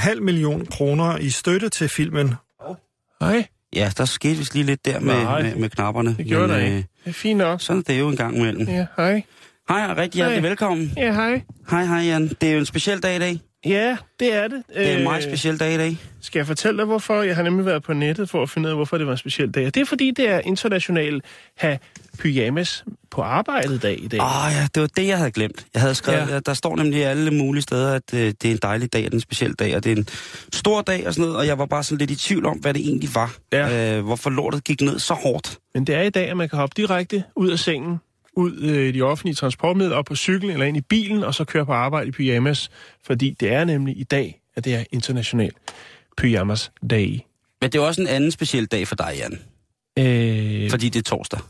Halv million kroner i støtte til filmen. Hej. Ja, der skete vist lige lidt der med, Nej. med, med knapperne. Det gjorde Men, der øh, ikke. Det er fint nok. Sådan er det jo en gang imellem. Ja, hej. Hej, og rigtig hjertelig Hej. velkommen. Ja, hej. Hej, hej Jan. Det er jo en speciel dag i dag. Ja, det er det. Det er en Øh, meget speciel dag i dag. Skal jeg fortælle dig, hvorfor? Jeg har nemlig været på nettet for at finde ud af, hvorfor det var en speciel dag. Det er fordi, det er international have pyjamas på arbejdet dag i dag. Åh oh, ja, det var det, jeg havde glemt. Jeg havde skrevet, Ja. ja. der står nemlig alle mulige steder, at øh, det er en dejlig dag, og det er en speciel dag, og det er en stor dag og sådan noget, og jeg var bare sådan lidt i tvivl om, hvad det egentlig var. Ja. Øh, hvorfor lortet gik ned så hårdt. Men det er i dag, at man kan hoppe direkte ud af sengen, ud øh, i de offentlige transportmidler, op på cyklen eller ind i bilen, og så køre på arbejde i pyjamas. Fordi det er nemlig i dag, at det er international pyjamas day. Men det er også en anden speciel dag for dig, Jan. Øh, Fordi det er torsdag.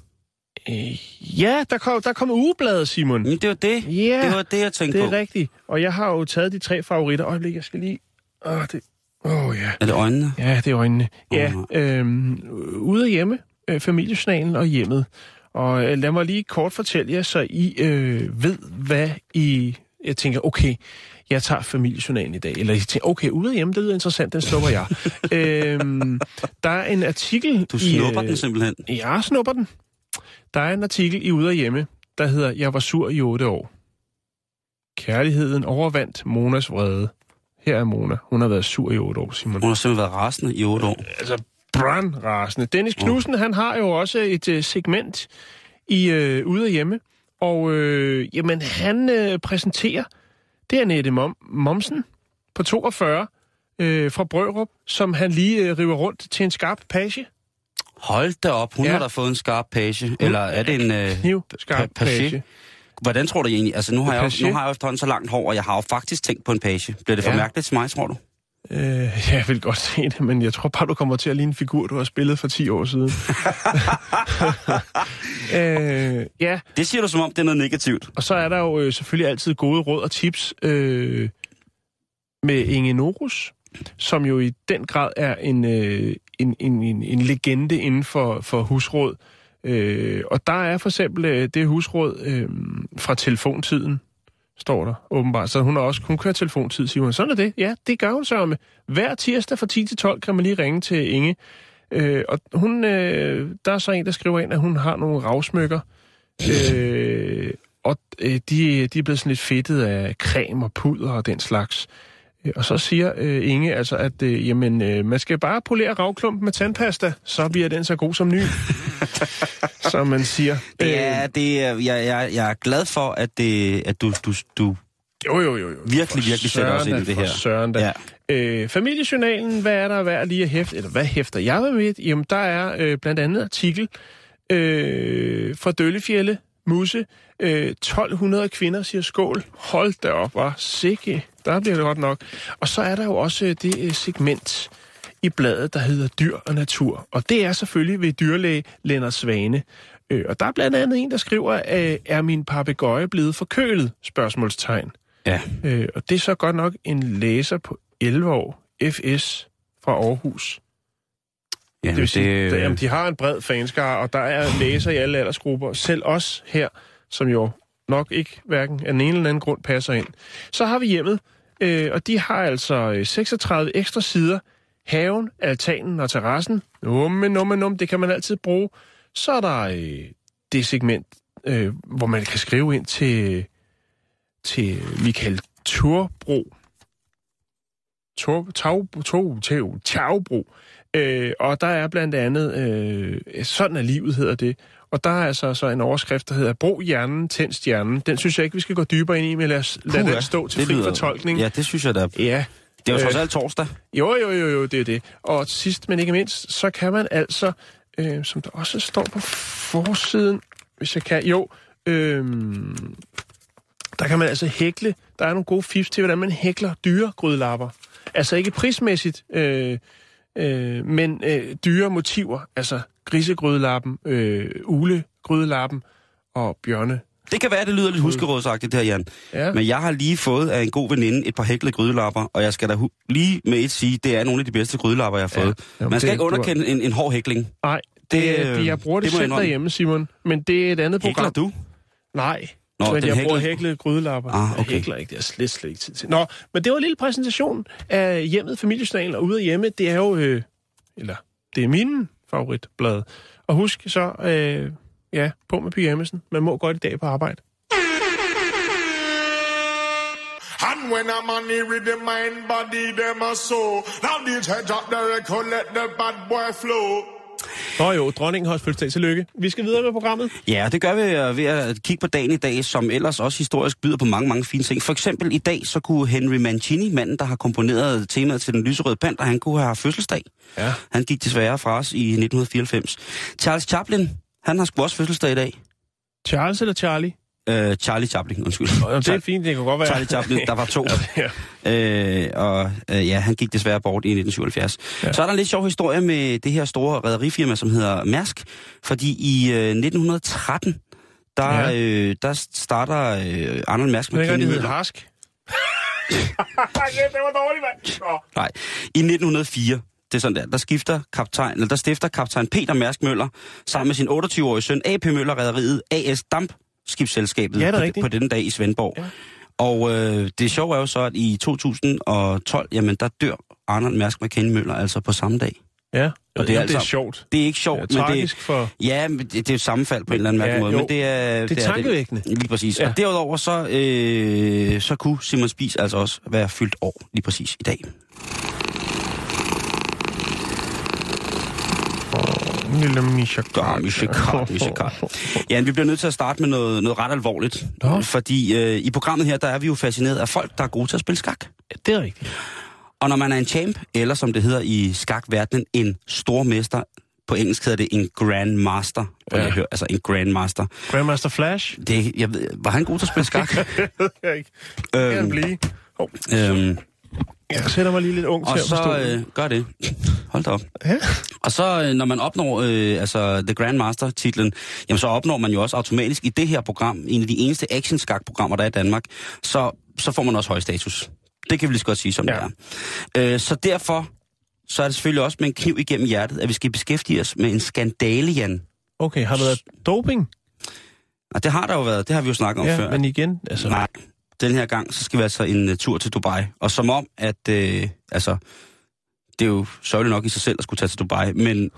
øh, ja, der kom, der kom ugebladet, Simon. Men det var det. Ja, Det var det, jeg tænkte det er på. rigtigt. Og jeg har jo taget de tre favoritter. Øjeblik, jeg skal lige... Åh, det... Åh, oh, ja. Er det øjnene? Ja, det er øjnene. Ja, Åh. øhm, ude af hjemme, øh, familiejournalen og hjemmet. Og øh, lad mig lige kort fortælle jer, så I øh, ved, hvad I... Jeg tænker, okay, jeg tager familiejournalen i dag. Eller I tænker, okay, ude af hjemme, det lyder interessant, den snupper jeg. øhm, der er en artikel... Du i, snupper øh, den simpelthen. Jeg snupper den. Der er en artikel i Ude af Hjemme, der hedder Jeg var sur i otte år. Kærligheden overvandt Monas vrede. Her er Mona. Hun har været sur i otte år, Simon. Hun har simpelthen været rasende i otte år. Altså, brandrasende. Dennis Knudsen, han har jo også et uh, segment i uh, Ude af Hjemme. Og uh, jamen, han uh, præsenterer, det er Nette Mom Momsen på 42 uh, fra Brørup, som han lige uh, river rundt til en skarp page. Hold da op, hun Ja. har da fået en skarp page. Eller er det en... Øh, Kniv, skarp pa- page? page. Hvordan tror du egentlig? Altså, nu har, jeg, jo- nu har jeg efterhånden så langt hår, og jeg har jo faktisk tænkt på en page. Bliver det for ja. mærkeligt til mig, tror du? Øh, jeg vil godt se det, men jeg tror bare, du kommer til at ligne en figur, du har spillet for 10 år siden. øh, ja, Det siger du, som om det er noget negativt. og så er der jo øh, selvfølgelig altid gode råd og tips øh, med Inge Norus, som jo i den grad er en, øh, en, en, en, en legende inden for, for husråd. Øh, og der er for eksempel øh, det husråd øh, fra telefontiden, står der åbenbart. Så hun har også kun kørt telefontid, siger hun. Sådan er det. Ja, det gør hun så med. Hver tirsdag fra 10 til 12 kan man lige ringe til Inge. Øh, og hun, øh, der er så en, der skriver ind, at hun har nogle ravsmykker. Øh, og øh, de, de er blevet sådan lidt fedtet af creme og puder og den slags. Øh, Og så siger øh, Inge altså, at øh, jamen, øh, man skal bare polere ravklumpen med tandpasta, så bliver den så god som ny. som man siger. Ja, det er, jeg, jeg, jeg er glad for, at, det, at du, du, du Jo, jo, jo. jo. virkelig, virkelig sætter os ind i det her. Søren da. Ja. Øh, familiejournalen, hvad er der værd lige at hæfte? Eller hvad hæfter jeg med? Jamen, der er øh, blandt andet artikel øh, fra Døllefjælde, Musse. Øh, 1200 kvinder siger skål. Hold da op, var sikke. Der bliver det godt nok. Og så er der jo også øh, det øh, segment i bladet, der hedder Dyr og Natur. Og det er selvfølgelig ved dyrlæge Lennart Svane. Øh, og der er blandt andet en, der skriver, øh, er min papegøje blevet forkølet? Spørgsmålstegn. Ja. Øh, og det er så godt nok en læser på 11 år, FS fra Aarhus. Ja, Det vil sige, det, det, jamen, de har en bred fanskare, og der er læser i alle aldersgrupper. Selv os her, som jo nok ikke hverken af den ene eller anden grund passer ind. Så har vi hjemmet, øh, og de har altså øh, 36 ekstra sider. Haven, altanen og terrassen. Numme, numme, numme, det kan man altid bruge. Så er der øh, det segment, øh, hvor man kan skrive ind til, til Michael Turbro. Tag, tog, tag, tagbro. Øh, og der er blandt andet, øh, sådan er livet hedder det, og der er altså så en overskrift, der hedder Brug hjernen, tænd stjernen. Den synes jeg ikke, vi skal gå dybere ind i, men lad, os, lad Puha, den stå til fri lyder- fortolkning. Ja, det synes jeg da. ja. Det er jo trods Øh, alt torsdag. Jo, jo, jo, jo, det er det. Og sidst, men ikke mindst, så kan man altså øh, som der også står på forsiden, hvis jeg kan. Jo, øh, der kan man altså hækle. Der er nogle gode fifs til, hvordan man hækler dyre grydelapper. Altså ikke prismæssigt, øh, øh, men øh, dyre motiver. Altså grisegrydelapper, øh, ulegrydelapper og bjørne Det kan være, det lyder lidt huskerådsagtigt her, Jan. Ja. Men jeg har lige fået af en god veninde et par hæklede grydelapper, og jeg skal da lige med et sige, det er nogle af de bedste grydelapper, jeg har Ja. fået. Jamen, Man skal det- ikke du underkende en, en hård hækling. Nej, det, Det, øh, jeg bruger det, det selv derhjemme, Simon. Men det er et andet Hækler program. du? Nej, Nå, men den jeg bruger hæklede- hæklede grydelapper. Ah, okay. Jeg hækler ikke, det er slet, slet ikke tid til. Nå, men det var en lille præsentation af hjemmet, familiejournalen, og ude af hjemme, det er jo, øh, eller det er min favoritblad. Og husk så, øh, ja, på med pyjamasen. Man må godt i dag på arbejde. And when a man with the mind, body, them a soul. Now DJ drop the record, let the bad boy flow. Nå jo, dronningen har også fødselsdag. Tillykke. Vi skal videre med programmet. Ja, det gør vi øh, ved at kigge på dagen i dag, som ellers også historisk byder på mange, mange fine ting. For eksempel i dag, så kunne Henry Mancini, manden, der har komponeret temaet til den lyserøde panter, han kunne have haft fødselsdag. Ja. Han gik desværre fra os i 1994. Charles Chaplin, han har sgu også fødselsdag i dag. Charles eller Charlie? Uh, Charlie Chaplin, undskyld. Det er fint, det kan godt være. Charlie Chaplin, der var to. ja. Øh, og øh, ja, han gik desværre bort i 1977. Ja. Så er der en lidt sjov historie med det her store rædderifirma, som hedder Mærsk. Fordi i øh, 1913, der, Ja. øh, der starter øh, Arnold Mærsk med hedde Møller. Harsk. det var dårligt, mand. Nå. Nej, i 1904, det er sådan der, der skifter kaptajn, eller der stifter kaptajn Peter Mærsk Møller sammen med sin 28-årige søn AP Møller Rædderiet AS Dampskibsselskabet Ja, det er på, rigtigt. på denne dag i Svendborg. Ja. Og øh, det sjove er jo så, at i 2012, jamen der dør Arnold Mærsk McKinney Møller altså på samme dag. Ja, Og det det er er, altså- det er sjovt. Det er ikke Det sjovt, er men det, tragisk for... ja, men det, det er jo sammenfald på en eller anden mærkelig Ja, måde. jo. Men det er, Det er tankevækkende. Lige præcis. Ja. Og derudover så, øh, så kunne Simon Spies altså også være fyldt år lige præcis i dag. Lille Misha Ja, Misha Kart, Misha Kart. Ja, vi bliver nødt til at starte med noget, noget ret alvorligt. Nå. Fordi øh, i programmet her, der er vi jo fascineret af folk, der er gode til at spille skak. Ja, det er rigtigt. Og når man er en champ, eller som det hedder i skakverdenen, en stormester, på engelsk hedder det en grandmaster. Ja. Jeg hører, altså en grandmaster. Grandmaster Flash? Det, jeg ved, var han god til at spille skak? Jeg ikke. Det kan han øhm, blive. Oh, øhm, jeg sætter mig lige lidt ung til og at forstå. så øh, gør det. Hold da op. Ja. Og så øh, når man opnår øh, altså The Grandmaster titlen, jamen så opnår man jo også automatisk i det her program, en af de eneste action skak programmer der er i Danmark, så, så får man også høj status. Det kan vi lige så godt sige, som Ja. det er. Øh, så derfor så er det selvfølgelig også med en kniv igennem hjertet, at vi skal beskæftige os med en skandale, Jan. Okay, har der været doping? Og det har der jo været, det har vi jo snakket om Ja, før. men igen, altså... Nej, den her gang, så skal vi altså en uh, tur til Dubai. Og som om, at, øh, altså, det er jo sørgeligt nok i sig selv at skulle tage til Dubai, men,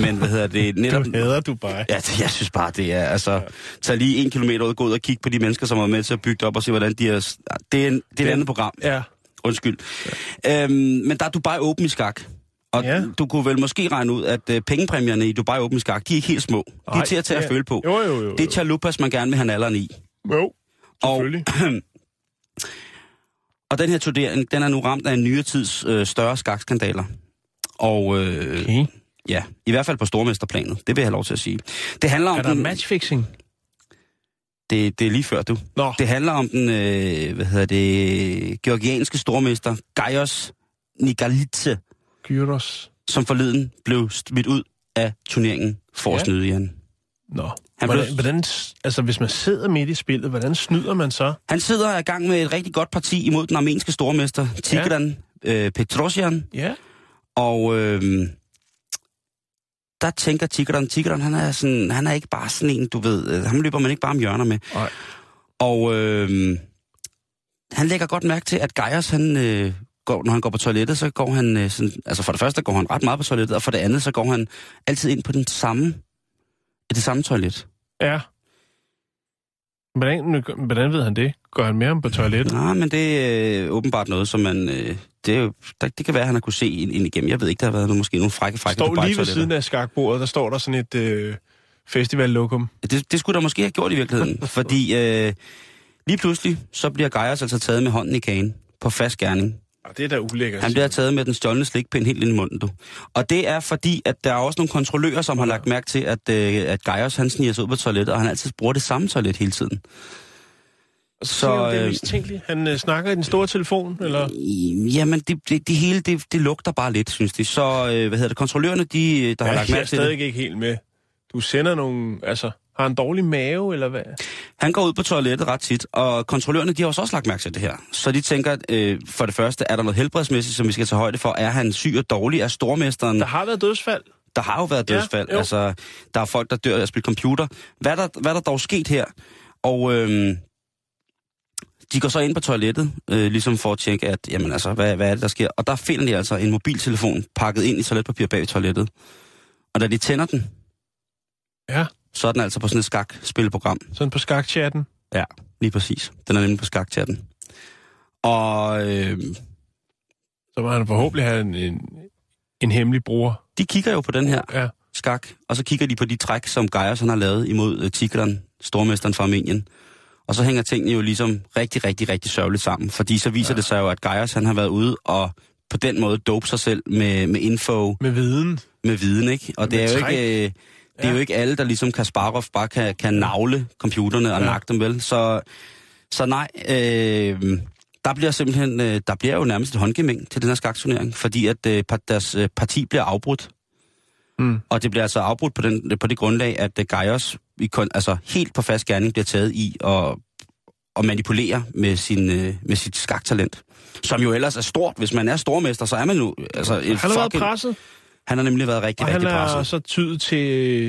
men hvad hedder det, netop... Du hader Dubai. Ja, det, jeg synes bare, det er, altså, tag lige en kilometer ud, gå ud og kigge på de mennesker, som er med til at bygge det op, og se, hvordan de er... Det er, en, det er et andet program. Ja. Undskyld. Ja. Øhm, men der er Dubai Open i skak. Og Ja. ja. du kunne vel måske regne ud, at øh, pengepræmierne i Dubai Open i skak, de er ikke helt små. De er Nej, til at tage det at føle på. Jo, jo, jo. jo. Det er chalupas, man gerne vil have nalleren i. Jo, Og, selvfølgelig. og den her turnering, den er nu ramt af en nyere tids øh, større skakskandaler. Og øh, Okay. ja, i hvert fald på stormesterplanet. Det vil jeg have lov til at sige. Det handler om Er der den, matchfixing? det, det er lige før, du. Nå, Det handler om den, øh, hvad hedder det, georgianske stormester Gaios Nigalitse, Gyros. som forleden blev smidt ud af turneringen for at Ja. snyde Jan. Nå. Han hvordan, blev- hvordan, altså, hvis man sidder midt i spillet, hvordan snyder man så? Han sidder i gang med et rigtig godt parti imod den armenske stormester Tigran ja. øh, Petrosyan, Ja. og øh, der tænker Tigran, Tigran han er, sådan, han er ikke bare sådan en, du ved, øh, ham løber man ikke bare om hjørner med. Nej. Og øh, han lægger godt mærke til, at Geiers, han, øh, går, når han går på toilettet, så går han, øh, sådan, altså for det første går han ret meget på toilettet, og for det andet, så går han altid ind på den samme, i det samme toilet. Ja. Hvordan, hvordan ved han det? Går han mere om på toilettet? Nej, men det er øh, åbenbart noget, som man, øh, det, er jo, der, det kan være, at han har kunne se ind, igennem. Jeg ved ikke, der har været noget, måske nogle frække, frække Står lige ved siden af skakbordet, der står der sådan et øh, festivallokum. Det, det skulle der måske have gjort i virkeligheden, fordi øh, lige pludselig, så bliver Geiers altså taget med hånden i kagen på fast gerning. Og det er da ulækkert. Han bliver taget med den stjålne slikpind helt ind i munden, du. Og det er fordi, at der er også nogle kontrollører, som har lagt mærke til, at, øh, at Geiers, han sniger sig ud på toilettet, og han altid bruger det samme toilet hele tiden. så, så, det er øh, mistænkeligt. Han øh, snakker i den store telefon, eller? Jamen, det, det, det hele, det, det lugter bare lidt, synes de. Så, øh, hvad hedder det, kontrollørerne, de, øh, der har Ja, lagt jeg er mærke til det. stadig ikke helt med. Du sender nogle... Altså, har han dårlig mave, eller hvad? Han går ud på toilettet ret tit, og kontrollørerne de har også, lagt mærke til det her. Så de tænker, øh, for det første, er der noget helbredsmæssigt, som vi skal tage højde for? Er han syg og dårlig? Er stormesteren... Der har været dødsfald. Der har jo været Ja, dødsfald. jo. altså, der er folk, der dør af at spille computer. Hvad er der, hvad er der dog sket her? Og øhm, de går så ind på toilettet, øh, ligesom for at tjekke, at, jamen, altså, hvad, hvad er det, der sker? Og der finder de altså en mobiltelefon pakket ind i toiletpapir bag toilettet. Og da de tænder den, Ja, så den altså på sådan et skakspilprogram. sådan på skakchatten. Ja, lige præcis. Den er nemlig på skakchatten. Og øh, Så må han forhåbentlig have en, en, en hemmelig bror. de kigger jo på den her Ja. skak, og så kigger de på de træk, som Geiers han har lavet imod uh, Tigran, stormesteren fra Armenien. Og så hænger tingene jo ligesom rigtig, rigtig, rigtig sørgeligt sammen. Fordi så viser ja. det sig jo, at Geiers han har været ude og på den måde dope sig selv med, med info, Med viden. med viden, ikke? Og det Med er jo træk. ikke, øh, det er Ja. jo ikke alle, der ligesom Kasparov bare kan, kan navle computerne og Ja. nakke dem, vel? Så, så nej, øh, der bliver simpelthen, øh, der bliver jo nærmest et håndgemæng til den her skakturnering, fordi at øh, deres øh, parti bliver afbrudt. Mm. Og det bliver altså afbrudt på, den, på det grundlag, at øh, Geiers i altså helt på fast gerning bliver taget i og, og manipulere med, sin, øh, med sit skaktalent. Som jo ellers er stort. Hvis man er stormester, så er man jo... Altså, har været fucking- presset, han har nemlig været rigtig, og han rigtig er presset. så tydet til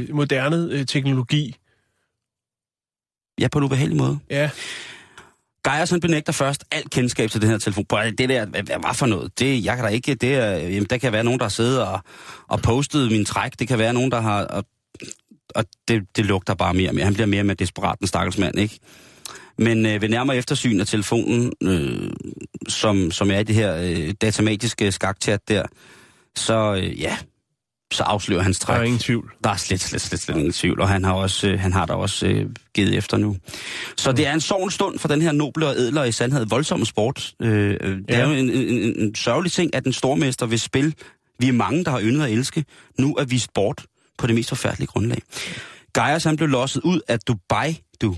øh, moderne øh, teknologi. Ja, på en ubehagelig måde. Ja, Geiers han benægter først alt kendskab til den her telefon. Prøv, det der, hvad, hvad var for noget? Det, jeg kan da ikke, det er, jamen, der kan være nogen, der har siddet og, og postet min træk. Det kan være nogen, der har... Og, og det, det lugter bare mere og mere. Han bliver mere og mere desperat, den stakkels mand, ikke? Men øh, ved nærmere eftersyn af telefonen, øh, som, som er i det her øh, datamatiske skakchat der, så øh, ja, så afslører hans der træk. er ingen tvivl. Der er slet, slet, slet, slet ingen tvivl, og han har, også, øh, han har da også øh, givet efter nu. Så det er en sovn stund for den her noble og ædler i sandhed voldsomme sport. Øh, øh, det Ja. er jo en, en, en, en sørgelig ting, at den stormester vil spille. Vi er mange, der har yndet at elske. Nu er vist bort på det mest forfærdelige grundlag. Geiers han blev losset ud af Dubai, du.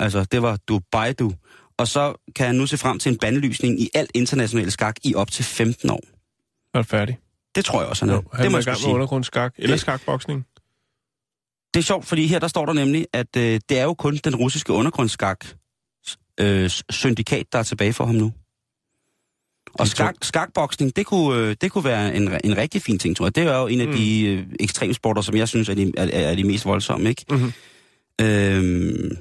Altså, det var Dubai, du. Og så kan han nu se frem til en bandlysning i alt international skak i op til 15 år. Er færdig? Det tror jeg også, han er. Jo, han det må er i gang med undergrundsskak. Eller Det- skakboksning. Det er sjovt, fordi her der står der nemlig, at øh, det er jo kun den russiske undergrundsskak øh, syndikat, der er tilbage for ham nu. Og skak, skakboksning, det kunne, øh, det kunne være en, en rigtig fin ting, tror jeg. Det er jo en af Mm. de øh, ekstremsporter, som jeg synes er de, er, er de mest voldsomme, ikke? Mhm. Øhm,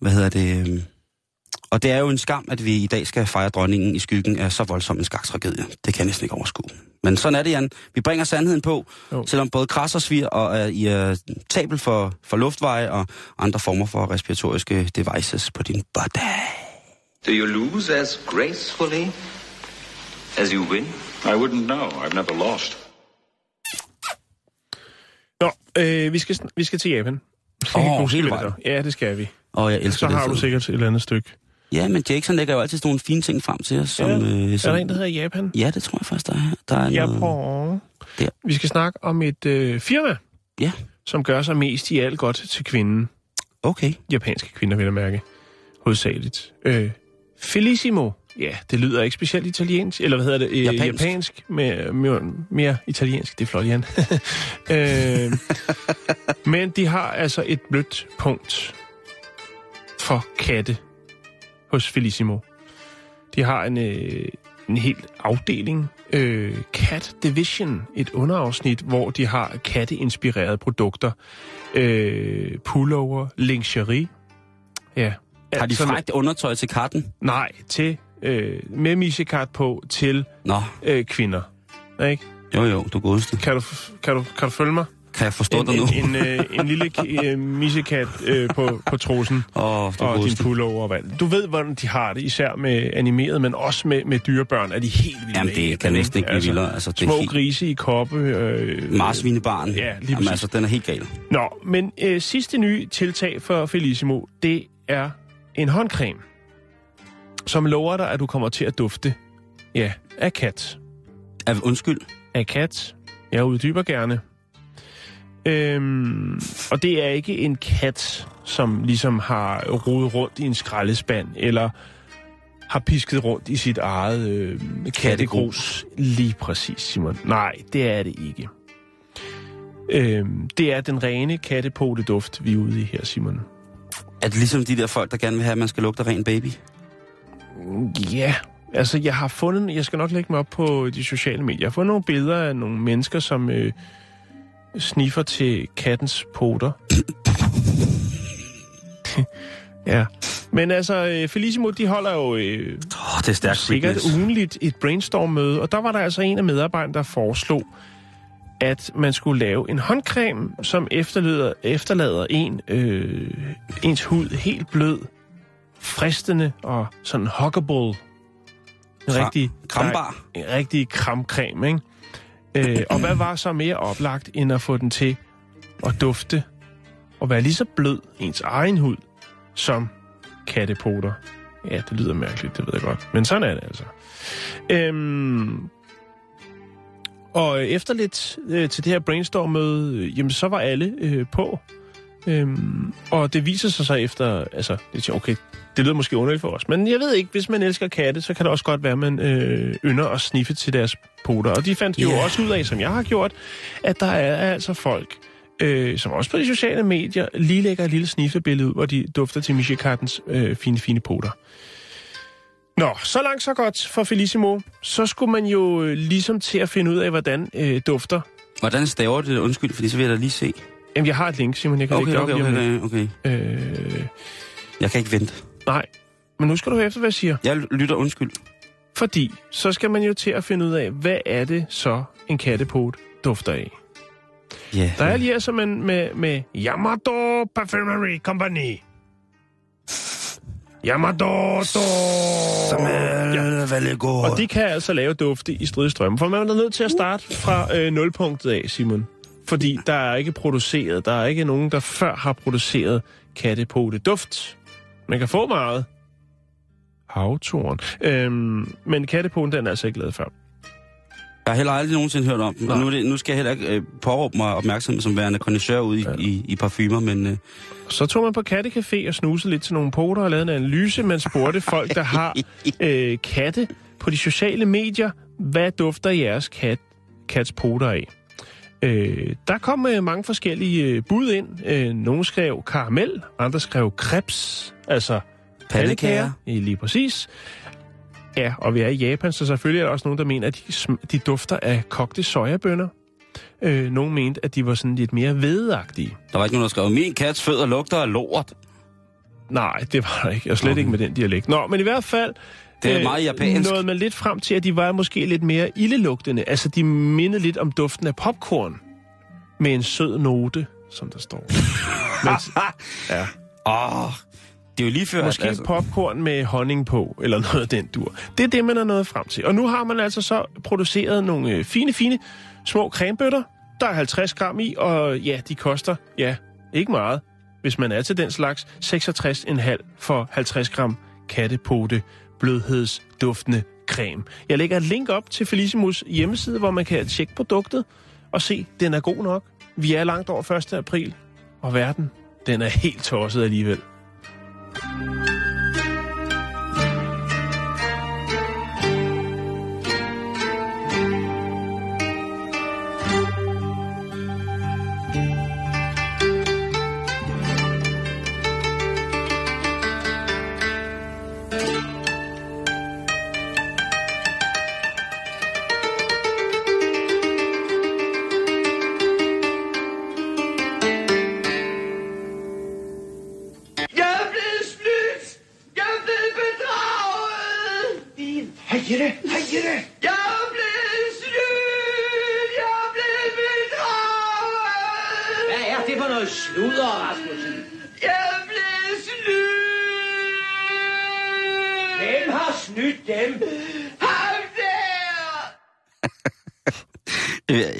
hvad hedder det? Og det er jo en skam, at vi i dag skal fejre dronningen i skyggen af så voldsom en skaktragedie. Det kan jeg næsten ikke overskue. Men sådan er det, Jan. Vi bringer sandheden på, Jo. selvom både kras og svir og er i er tabel for, for luftveje og andre former for respiratoriske devices på din body. Do you lose as gracefully as you win? I wouldn't know. I've never lost. Nå, øh, vi, skal, vi skal til Japan. Åh, God hele vejen. Ja, det skal vi. Og jeg elsker Så det. har du sikkert et eller andet stykke. Ja, men Jackson lægger jo altid sådan nogle fine ting frem til os. Som, Ja. øh, Er som, der en, der hedder Japan? Ja, det tror jeg faktisk, der er. Der er noget... Japan. Der. Vi skal snakke om et øh, firma, Ja, som gør sig mest i alt godt til kvinden. okay. Japanske kvinder, vil jeg mærke. Hovedsageligt. Øh, Felissimo. Ja, det lyder ikke specielt italiensk. Eller hvad hedder det? Øh, Japansk. Japansk. Mere, mere, mere italiensk. Det er flot, Jan. øh, men de har altså et blødt punkt for katte hos Felissimo. De har en, øh, en helt afdeling, øh, Cat Division, et underafsnit, hvor de har katteinspirerede produkter. Øh, pullover, lingerie. Ja. Har de frækt undertøj til katten? Nej, til øh, med misekat på til Nå, øh, kvinder. Ikke? jo jo, du godeste. Kan du, kan du, kan du følge mig? Kan jeg forstå En, dig nu? en, en, øh, en lille øh, misekat øh, på, på trussen. Oh, og din pullover og. Du ved, hvordan de har det, især med animeret, men også med, med dyrebørn, er de helt vilde Jamen, det kan næsten ikke blive vildere. Altså, det er små helt- grise i koppe. Øh, Marsvinebarn. Ja, lige Jamen, altså, den er helt gal. Nå, men øh, sidste nye tiltag for Felissimo, det er en håndcreme, som lover dig, at du kommer til at dufte, ja, af kat. Er, undskyld. Af kat. Jeg uddyber gerne. Øhm, og det er ikke en kat, som ligesom har rodet rundt i en skraldespand, eller har pisket rundt i sit eget øh, kattegrus. Lige præcis, Simon. Nej, det er det ikke. Øhm, det er den rene kattepote-duft, vi er ude i her, Simon. Er det ligesom de der folk, der gerne vil have, at man skal lugte ren baby? Ja, altså jeg har fundet, jeg skal nok lægge mig op på de sociale medier, jeg har fundet nogle billeder af nogle mennesker, som øh, sniffer til kattens poter. ja, men altså øh, Felicimo, de holder jo øh, det er stærkt sikkert fitness. ugenligt et brainstorm-møde, og der var der altså en af medarbejderne, der foreslog, at man skulle lave en håndcreme, som efterlader, efterlader en, øh, ens hud helt blød, fristende og sådan huggable. En rigtig, krambar. En rigtig kramcreme, ikke? Øh, og hvad var så mere oplagt, end at få den til at dufte og være lige så blød ens egen hud som kattepoter. Ja, det lyder mærkeligt, det ved jeg godt. Men sådan er det altså. Øhm, og efter lidt øh, til det her brainstorm-møde, øh, jamen så var alle øh, på. Øhm, og det viser sig så efter, altså, det siger, okay, det lyder måske underligt for os, men jeg ved ikke, hvis man elsker katte, så kan det også godt være, at man øh, ynder at sniffe til deres poter. Og de fandt jo Ja. også ud af, som jeg har gjort, at der er altså folk, øh, som også på de sociale medier, lige lægger et lille sniffebillede ud, hvor de dufter til Michikattens øh, fine, fine poter. Nå, så langt så godt for Felicimo. Så skulle man jo øh, ligesom til at finde ud af, hvordan øh, dufter. Hvordan staver det? Undskyld, fordi så vil jeg da lige se. Jamen, jeg har et link, Simon, jeg kan Okay, lægge okay, op okay, lidt. okay. Øh, Jeg kan ikke vente. Nej, men nu skal du høre efter, hvad jeg siger. Jeg lytter undskyld. Fordi så skal man jo til at finde ud af, hvad er det så en kattepot dufter af. Ja. Der er lige altså med, med, med Yamato Perfumery Company. Yamato Som er ja. Og de kan altså lave dufte i stridstrømme. For man er nødt til at starte fra øh, nulpunktet af, Simon. Fordi der er ikke produceret, der er ikke nogen, der før har produceret kattepote duft. Man kan få meget. Havtoren. Øhm, men kattepoten, den er altså ikke lavet før. Jeg har heller aldrig nogensinde hørt om den. Og nu, det, nu skal jeg heller ikke øh, påråbe mig opmærksomhed som værende kondisør ude i, ja. i, i parfumer, men øh, Så tog man på Kattecafé og snusede lidt til nogle poter og lavede en analyse. Man spurgte folk, der har øh, katte på de sociale medier, hvad dufter jeres kat, kats poter af? Øh, der kom øh, mange forskellige øh, bud ind. Øh, nogle skrev karamel, andre skrev krebs, altså Pandekager. Ja, lige præcis. Ja, og vi er i Japan, så selvfølgelig er der også nogen, der mener, at de, de dufter af kogte sojabønner. Øh, nogle mente, at de var sådan lidt mere hvedeagtige. der var ikke nogen, der skrev, min kats fødder lugter af lort. Nej, det var der ikke, og slet okay. ikke med den dialekt. Nå, men i hvert fald... Det er meget japansk. Nåede man lidt frem til, at de var måske lidt mere ildelugtende. Altså, de mindede lidt om duften af popcorn. Med en sød note, som der står. Mens, ja. Åh, oh, det er jo lige før... Måske altså, popcorn med honning på, eller noget af den dur. Det er det, man er nået frem til. Og nu har man altså så produceret nogle øh, fine, fine små cremebøtter. Der er 50 gram i, og ja, de koster, ja, ikke meget, hvis man er til den slags, 66,5 for 50 gram kattepote blødhedsduftende creme. Jeg lægger et link op til Felicimus hjemmeside, hvor man kan tjekke produktet og se, den er god nok. Vi er langt over 1. april, og verden, den er helt tosset alligevel. 啊。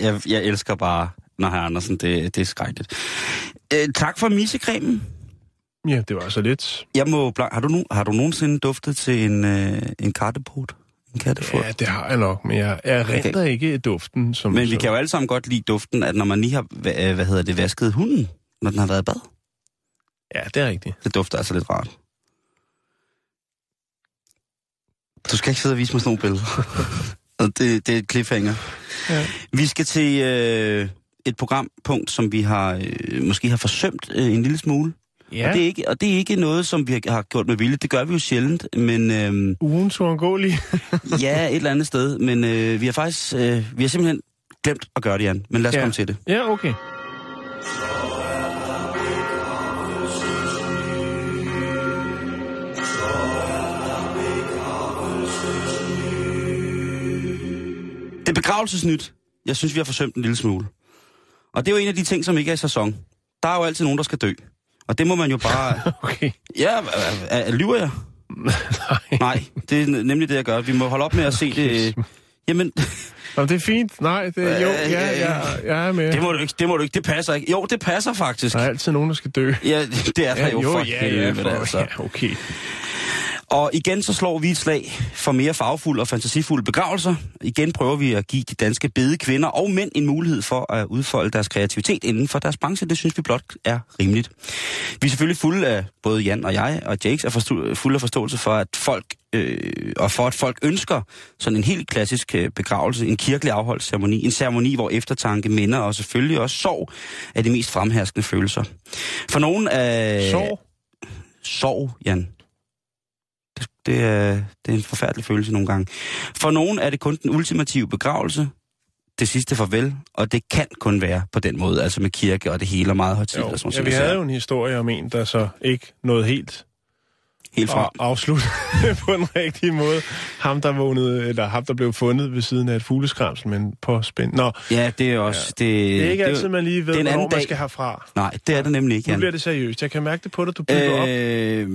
Jeg, jeg, jeg elsker bare, når herr Andersen, det, det er skrækkeligt. Øh, tak for missekremen. Ja, det var så lidt. Jeg må, har, du nu, har du nogensinde duftet til en, øh, en kattepot? En kattefod. Ja, det har jeg nok, men jeg erindrer ikke duften. Som Men vi som- kan jo alle sammen godt lide duften, at når man lige har, hva- øh, hvad hedder det, vasket hunden, når den har været i bad. Ja, det er rigtigt. Det dufter altså lidt rart. Du skal ikke sidde og vise mig sådan nogle billeder. Det, det er et cliffhanger. Ja. Vi skal til øh, et programpunkt, som vi har øh, måske har forsømt øh, en lille smule. Ja, Og, det er ikke, og det er ikke noget, som vi har gjort med vilje. Det gør vi jo sjældent, men øh, ugens uundgåelige. ja, et eller andet sted. Men øh, vi har faktisk, øh, vi har simpelthen glemt at gøre det, Jan. Men lad os Ja. komme til det. ja, okay. Det er begravelsesnyt. Jeg synes, vi har forsømt en lille smule. Og det er jo en af de ting, som ikke er i sæson. Der er jo altid nogen, der skal dø. Og det må man jo bare... Okay. Ja, lyver jeg? Nej. Nej, det er nemlig det, jeg gør. Vi må holde op med at se det... Jamen, Nå, det er fint. Nej, det, jo, Øh, ja, jeg, er med. det må du ikke, det må du ikke, det passer ikke. Jo, det passer faktisk. Der er altid nogen, der skal dø. Ja, det er der Ja, jo, jo, for ja, ja, for, altså. ja, okay. Og igen så slår vi et slag for mere farvefulde og fantasifulde begravelser. Igen prøver vi at give de danske bede kvinder og mænd en mulighed for at udfolde deres kreativitet inden for deres branche. Det synes vi blot er rimeligt. Vi er selvfølgelig fulde af, både Jan og jeg og Jakes, er forstå, fulde af forståelse for, at folk øh, og for at folk ønsker sådan en helt klassisk øh, begravelse, en kirkelig afholdt ceremoni, en ceremoni, hvor eftertanke, minder og selvfølgelig også sorg er de mest fremherskende følelser. For nogen af... Sorg? Sorg, Jan. Det, er, det er en forfærdelig følelse nogle gange. For nogen er det kun den ultimative begravelse, det sidste farvel, og det kan kun være på den måde, altså med kirke og det hele og meget højtidligt. Jo. og sådan Ja, vi noget. havde jo en historie om en, der så ikke nåede helt Helt fra. at afslutte på en rigtig måde. Ham, der vågnede, eller ham, der blev fundet ved siden af et fugleskramsel, men på spænd. Nå, Ja, det er også... Ja. Det, det er ikke det, altid, man lige ved, hvornår anden man dag. skal herfra. Nej, det er det nemlig ikke, Nu bliver det seriøst. Jeg kan mærke det på dig, du bygger op. Øh,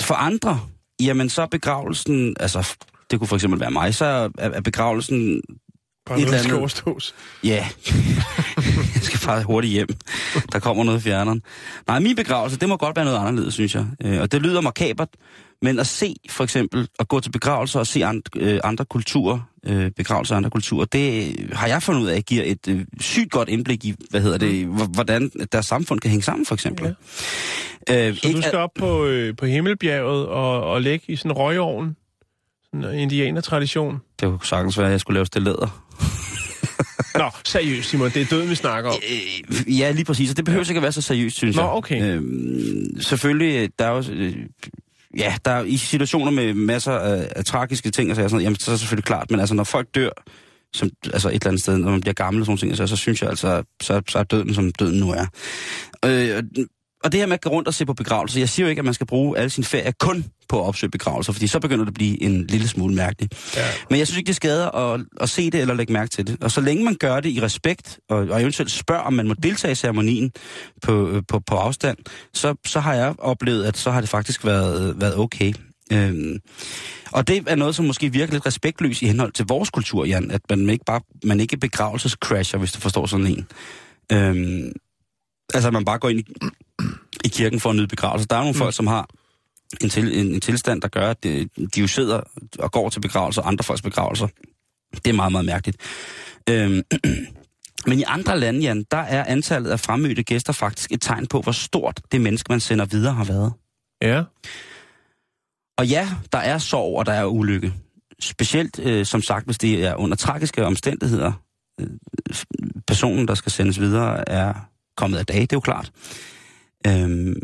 for andre, jamen så er begravelsen, altså det kunne for eksempel være mig, så er, er begravelsen, Bare et eller andet- overstås. ja, jeg skal bare hurtigt hjem. Der kommer noget i fjerneren. Nej, min begravelse, det må godt være noget anderledes, synes jeg. Øh, og det lyder makabert, men at se for eksempel, at gå til begravelser og se andre, øh, andre kulturer, øh, begravelser af andre kulturer, det øh, har jeg fundet ud af, giver et øh, sygt godt indblik i, hvad hedder det, h- hvordan deres samfund kan hænge sammen, for eksempel. Ja. Øh, Så du skal op på, øh, på Himmelbjerget og, og lægge i sådan en røgovn. Sådan en indianertradition. Det kunne sagtens være, at jeg skulle lave stillader. Nå, seriøst, Simon. Det er døden, vi snakker om. Øh, ja, lige præcis. Og det behøver ikke at være så seriøst, synes Nå, jeg. okay. Selvfølgelig, øh, der er jo... Øh, ja, der er i situationer med masser af, af tragiske ting, og så, er sådan, jamen, så er det selvfølgelig klart. Men altså, når folk dør, som, altså et eller andet sted, når man bliver gammel og sådan ting, så, så synes jeg altså, så, så er døden, som døden nu er. Øh, og det her med at gå rundt og se på begravelser, jeg siger jo ikke, at man skal bruge al sin ferie kun på at opsøge begravelser, fordi så begynder det at blive en lille smule mærkeligt. Ja. Men jeg synes ikke, det skader at, at se det eller lægge mærke til det. Og så længe man gør det i respekt, og, og eventuelt spørger, om man må deltage i ceremonien på, øh, på, på afstand, så, så har jeg oplevet, at så har det faktisk været, været okay. Øhm, og det er noget, som måske virker lidt respektløst i henhold til vores kultur, Jan, at man ikke bare man ikke begravelsescrasher, hvis du forstår sådan en. Øhm, altså, at man bare går ind i, i kirken for at nyde begravelse. Der er nogle mm. folk, som har en, til, en, en tilstand, der gør, at de, de jo sidder og går til begravelser, andre folks begravelser. Det er meget, meget mærkeligt. Øhm, men i andre lande, Jan, der er antallet af fremmødte gæster faktisk et tegn på, hvor stort det menneske, man sender videre, har været. Ja. Og ja, der er sorg, og der er ulykke. Specielt, øh, som sagt, hvis det er under tragiske omstændigheder. Øh, personen, der skal sendes videre, er kommet af dage, det er jo klart. Øhm,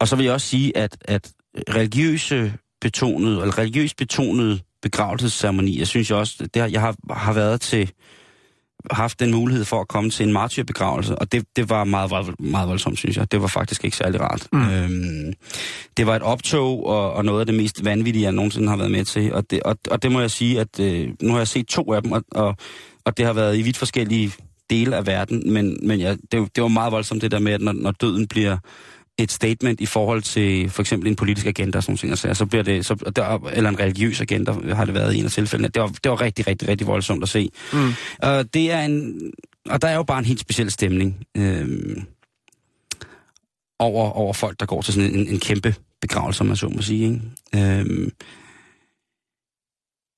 og så vil jeg også sige, at, at religiøse betonede, eller religiøst betonede begravelsesceremoni, jeg synes jeg også, det har, jeg har, har været til, haft den mulighed for at komme til en martyrbegravelse, og det, det var meget, meget, meget voldsomt, synes jeg. Det var faktisk ikke særlig rart. Mm. Øhm, det var et optog, og, og noget af det mest vanvittige, jeg nogensinde har været med til, og det, og, og det må jeg sige, at øh, nu har jeg set to af dem, og, og, og det har været i vidt forskellige dele af verden, men, men ja, det, det var meget voldsomt det der med, at når, når døden bliver et statement i forhold til for eksempel en politisk agenda og sådan nogle ting, altså, så bliver det, så, der, eller en religiøs agenda har det været i en af tilfældene. Det var, det var rigtig, rigtig, rigtig voldsomt at se. Mm. Og det er en, og der er jo bare en helt speciel stemning øhm, over, over folk, der går til sådan en, en kæmpe begravelse, om man så må sige. Ikke? Øhm,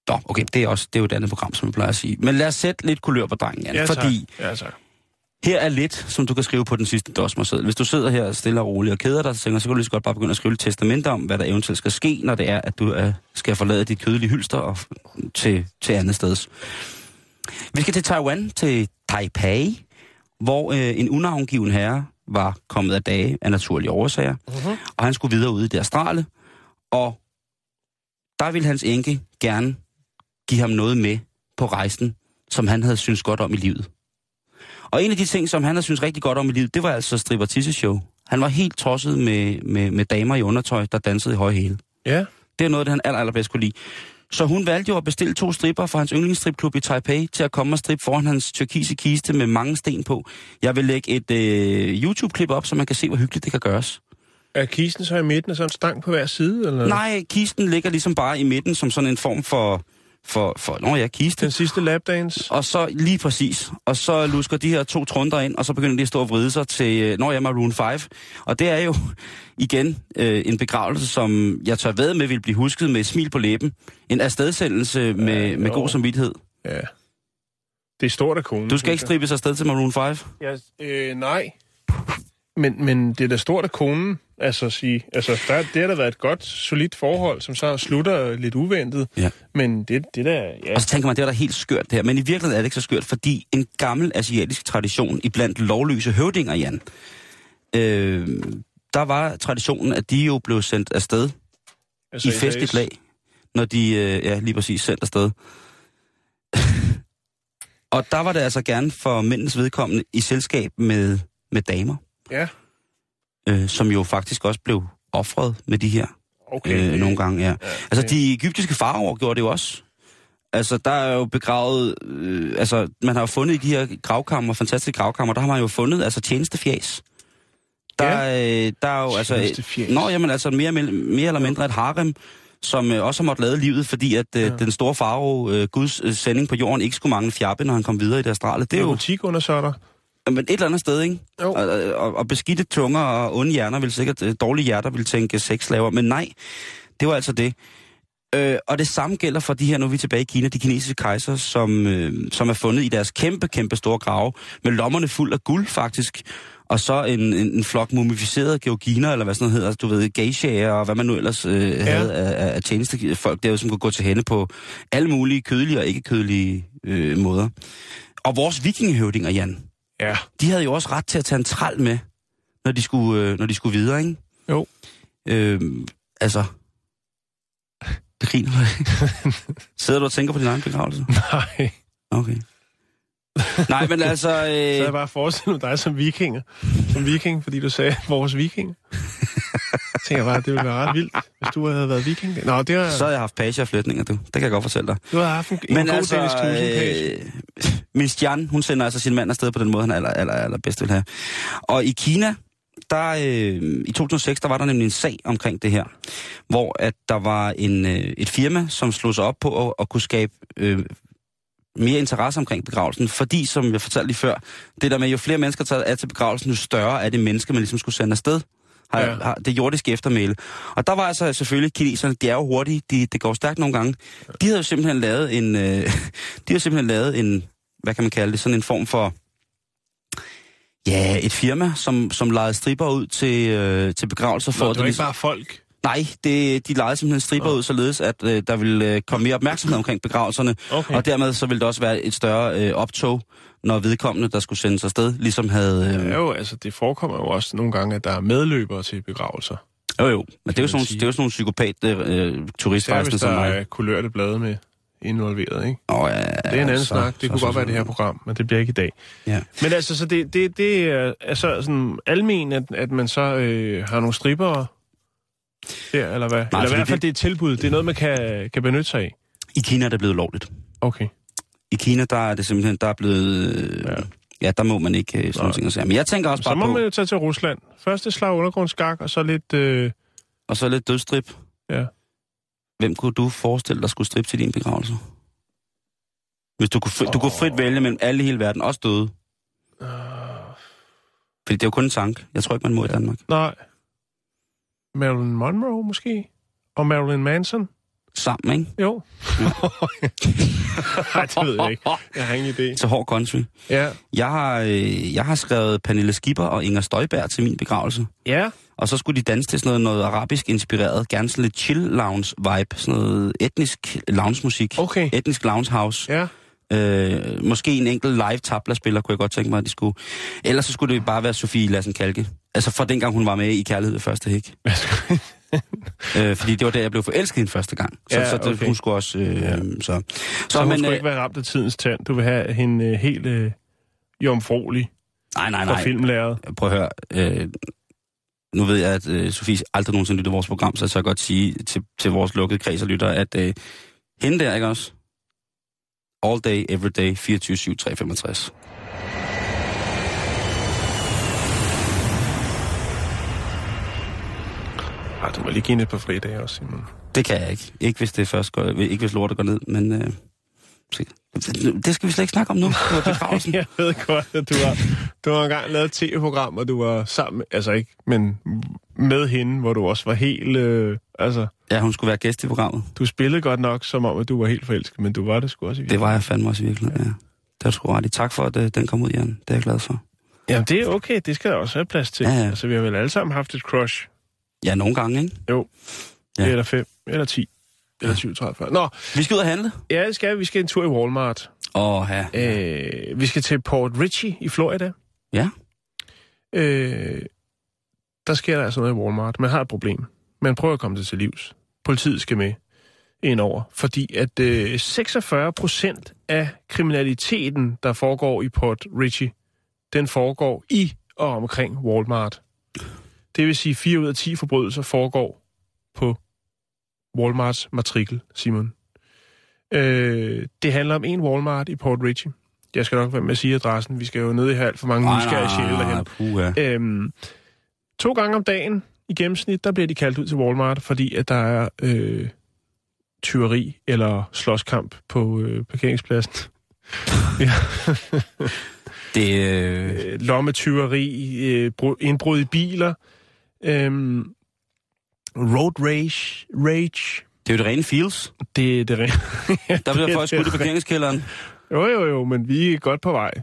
Nå, okay, det er, også, det er jo et andet program, som jeg plejer at sige. Men lad os sætte lidt kulør på drengen, Jan, Ja, tak. fordi Ja, tak. her er lidt, som du kan skrive på den sidste dosmerseddel. Hvis du sidder her stille og roligt og keder dig, så kan du lige så godt bare begynde at skrive et testament om, hvad der eventuelt skal ske, når det er, at du uh, skal forlade dit kødelige hylster og, til, til andet sted. Vi skal til Taiwan, til Taipei, hvor øh, en unavngiven herre var kommet af dage af naturlige årsager, Mhm. og han skulle videre ud i det astrale, og der ville hans enke gerne give ham noget med på rejsen, som han havde synes godt om i livet. Og en af de ting, som han havde synes rigtig godt om i livet, det var altså stripper show. Han var helt tosset med, med, med damer i undertøj, der dansede i høje hæle. Ja, Det er noget, det han aller, allerbedst kunne lide. Så hun valgte jo at bestille to stripper fra hans yndlingsstripklub i Taipei til at komme og strippe foran hans tyrkise kiste med mange sten på. Jeg vil lægge et øh, YouTube-klip op, så man kan se, hvor hyggeligt det kan gøres. er kisten så i midten af sådan en stang på hver side? Eller? Nej, kisten ligger ligesom bare i midten som sådan en form for... for, for nå ja, kiste. Den sidste lapdance? Og så lige præcis. Og så lusker de her to trunder ind, og så begynder de at stå og vride sig til, øh, når jeg Maroon 5. Og det er jo igen øh, en begravelse, som jeg tør ved med vil blive husket med et smil på læben. En afstedsendelse med, Ja, med jo. god samvittighed. Ja. Det er stort af konen. Du skal ikke stribes afsted til Maroon 5? jeg. Ja, øh, nej. Men, men det er da stort af konen, altså sige. Altså, der, det har da været et godt, solidt forhold, som så slutter lidt uventet. Ja. Men det, det der, ja. Og så tænker man, det er da helt skørt det her. Men i virkeligheden er det ikke så skørt, fordi en gammel asiatisk tradition i blandt lovløse høvdinger, Jan, øh, der var traditionen, at de jo blev sendt afsted altså, i festligt lag, når de, øh, ja, lige præcis sendt afsted. og der var det altså gerne for mændens vedkommende i selskab med, med damer, Ja, øh, som jo faktisk også blev offret med de her okay. øh, nogle gange, ja. Ja, Altså, de egyptiske faraoer gjorde det jo også. Altså, der er jo begravet... Øh, altså, man har jo fundet i de her gravkammer, fantastiske gravkammer, der har man jo fundet altså tjenestefjæs. Der, Ja. øh, der er jo altså... Nå, jamen altså mere, mere eller mindre et harem, som øh, også har måttet lade livet, fordi at øh, Ja. den store farao, øh, Guds øh, sending på jorden, ikke skulle mangle fjappe, når han kom videre i det astrale. Det er jo butik under så der. Men et eller andet sted, ikke? Jo. Og, og, og beskidte tunger og onde hjerner vil sikkert, øh, dårlige hjerter vil tænke sexslaver, men nej, det var altså det. Øh, og det samme gælder for de her, nu er vi tilbage i Kina, de kinesiske kejser, som, øh, som er fundet i deres kæmpe, kæmpe store grave, med lommerne fuld af guld faktisk, og så en, en, en flok mumificerede georginer, eller hvad sådan noget hedder, du ved, geishaer, og hvad man nu ellers øh, ja. havde af, af- af tjenestefolk derude, som kunne gå til hende på alle mulige kødelige og ikke kødelige øh, måder. Og vores vikingehøvdinger, Jan, Ja. de havde jo også ret til at tage en træl med, når de skulle, øh, når de skulle videre, ikke? Jo. Øh, altså... Det griner du? Sidder du og tænker på din egen begravelse? Nej. Okay. Nej, men altså... Så havde jeg Øh, bare forestillet dig som vikinger. Som viking, fordi du sagde vores viking. Jeg tænker bare, det ville være ret vildt, hvis du havde været viking. Nå, det var, så har jeg haft page og flætninger, du. Det kan jeg godt fortælle dig. du havde haft en, en Men god altså, Dennis Knudsen-page. øh, Miss Jan, hun sender altså sin mand afsted på den måde, han aller, aller, aller bedst vil have. Og i Kina, der, øh, i 2006, der var der nemlig en sag omkring det her, hvor at der var en, øh, et firma, som slog sig op på at, at kunne skabe øh, mere interesse omkring begravelsen, fordi, som jeg fortalte lige før, det der med, jo flere mennesker der er til begravelsen, jo større er det menneske, man ligesom skulle sende afsted. Har, Ja. har det jordiske eftermæle. Og der var altså selvfølgelig kineserne, de er jo hurtige, de, det går stærkt nogle gange. De havde jo simpelthen lavet en, øh, de havde simpelthen lavet en, hvad kan man kalde det, sådan en form for, ja, et firma, som, som lejede stripper ud til, øh, til begravelser. For Nå, det var det ikke bare folk. Nej, det, de lejede simpelthen stripper ud, således at øh, der ville øh, komme mere opmærksomhed omkring begravelserne. Okay. Og dermed så ville der også være et større øh, optog, når vedkommende, der skulle sendes afsted, ligesom havde... Øh, Ja, jo, altså, det forekommer jo også nogle gange, at der er medløbere til begravelser. jo, jo. Men det er jo sådan, nogle- det er jo sådan nogle psykopat øh, turistrejsende som der mig. er kulørte blade med involveret, ikke? Åh, ja, Det er en anden så- snak. Det så- kunne så- godt være det her program, men det bliver ikke i dag. Ja. Men altså, så det, det, det er altså sådan almen, at, at man så øh, har nogle stripper der, eller hvad? eller i hvert fald det- det er et tilbud. Det er noget, man kan, kan benytte sig af. I Kina er det blevet lovligt. Okay. I Kina, der er det simpelthen, der er blevet... Øh, Ja. ja. der må man ikke øh, sådan nogle ting at sige. Men jeg tænker også Så bare må på... man jo tage til Rusland. Først et slag undergrundsskak, og så lidt... Øh, Og så lidt dødstrip. Ja. Hvem kunne du forestille dig skulle strippe til din begravelse? Hvis du kunne, fri, du kunne frit vælge mellem alle i hele verden, også døde. øh, Fordi det er jo kun en tank. Jeg tror ikke, man må i Danmark. nej. Marilyn Monroe, måske? Og Marilyn Manson? Sammen, ikke? Jo. Nej, det ved jeg ikke. Jeg har ingen idé. Til hård country. Ja. Jeg har, øh, jeg har skrevet Pernille Skipper og Inger Støjberg til min begravelse. Ja. Og så skulle de danse til sådan noget, noget arabisk inspireret, gerne sådan lidt chill lounge vibe, sådan noget etnisk lounge musik. Okay. Etnisk lounge house. Ja. Øh, måske en enkelt live tabla-spiller, kunne jeg godt tænke mig, at de skulle. Ellers så skulle det bare være Sofie Lassen Kalke. Altså fra dengang hun var med i Kærlighed ved første hæk. øh, fordi det var der, jeg blev forelsket hende første gang. Så, Ja, så det, okay. hun skulle også... Øh, Ja. så. Så, Så, hun men, skulle øh, ikke være ramt af tidens tand. Du vil have hende øh, helt øh, jomfruelig nej, nej, fra nej. filmlæret. Prøv at høre. Øh, nu ved jeg, at øh, Sofie aldrig nogensinde lytter vores program, så jeg tør godt sige til, til vores lukkede kreds og lytter, at øh, hende der, ikke også? All day, every day, 24-7, 365. Ej, du må lige give hende et par fridage også, Simon. Det kan jeg ikke. Ikke hvis det først går, ikke hvis lortet går ned, men... Øh, det skal vi slet ikke snakke om nu. Det var. Jeg ved godt, at du har, du har engang lavet et tv-program, og du var sammen, med- altså ikke, men med hende, hvor du også var helt, øh, altså, ja, hun skulle være gæst i programmet. du spillede godt nok, som om, at du var helt forelsket, men du var det sgu også i Det var jeg fandme også i virkeligheden, ja. Det har du sgu ret. Tak for, at øh, den kom ud, Jan. Det er jeg glad for. Jamen, det er okay, det skal der også være plads til. Ja, ja. Altså, vi har vel alle sammen haft et crush. Ja, nogle gange, ikke? Jo. Ja. Eller fem, eller ti, eller 20, 30, 40. Nå, Vi skal ud og handle. ja, det skal vi. Vi skal en tur i Walmart. Åh, ja. Øh, vi skal til Port Richey i Florida. Ja. Øh, der sker der altså noget i Walmart. Man har et problem. Man prøver at komme det til livs. Politiet skal med ind over, fordi at øh, 46 procent af kriminaliteten, der foregår i Port Richey, den foregår i og omkring Walmart. Det vil sige, 4 ud af 10 forbrydelser foregår på Walmarts matrikel, Simon. Øh, det handler om en Walmart i Port Richey. Jeg skal nok være med at sige adressen. Vi skal jo ned i her alt for mange nysgerrige sjæle derhen. puha. Øhm, to gange om dagen i gennemsnit, der bliver de kaldt ud til Walmart, fordi at der er øh, tyveri eller slåskamp på øh, parkeringspladsen. Det, øh, Øh, Lommetyveri, øh, bru- indbrud i biler, øhm, road rage, rage. det er jo det rene feels. Det er det rene. Der bliver er folk skudt i parkeringskælderen. Jo, jo, jo, men vi er godt på vej. Øh,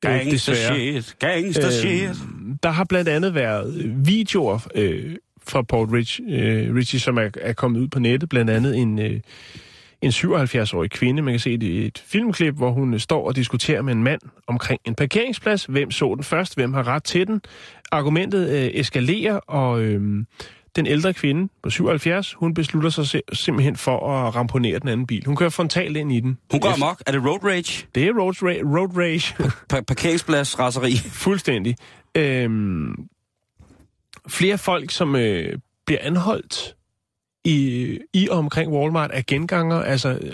Gangster desværre. shit. Gangster shit. Øhm, der har blandt andet været øh, videoer øh, fra Port Rich, øh, Richie, som er, er kommet ud på nettet. Blandt andet en, øh, en 77-årig kvinde. Man kan se et, et filmklip, hvor hun øh, står og diskuterer med en mand omkring en parkeringsplads. Hvem så den først? Hvem har ret til den? Argumentet øh, eskalerer, og øh, den ældre kvinde på 77, hun beslutter sig simpelthen for at ramponere den anden bil. Hun kører frontalt ind i den. Hun går amok. Er det road rage? Det er road, ra- road rage. Pa- parkeringsplads raseri. Fuldstændig. Øhm, flere folk, som øh, bliver anholdt i, i og omkring Walmart, er genganger, altså øh,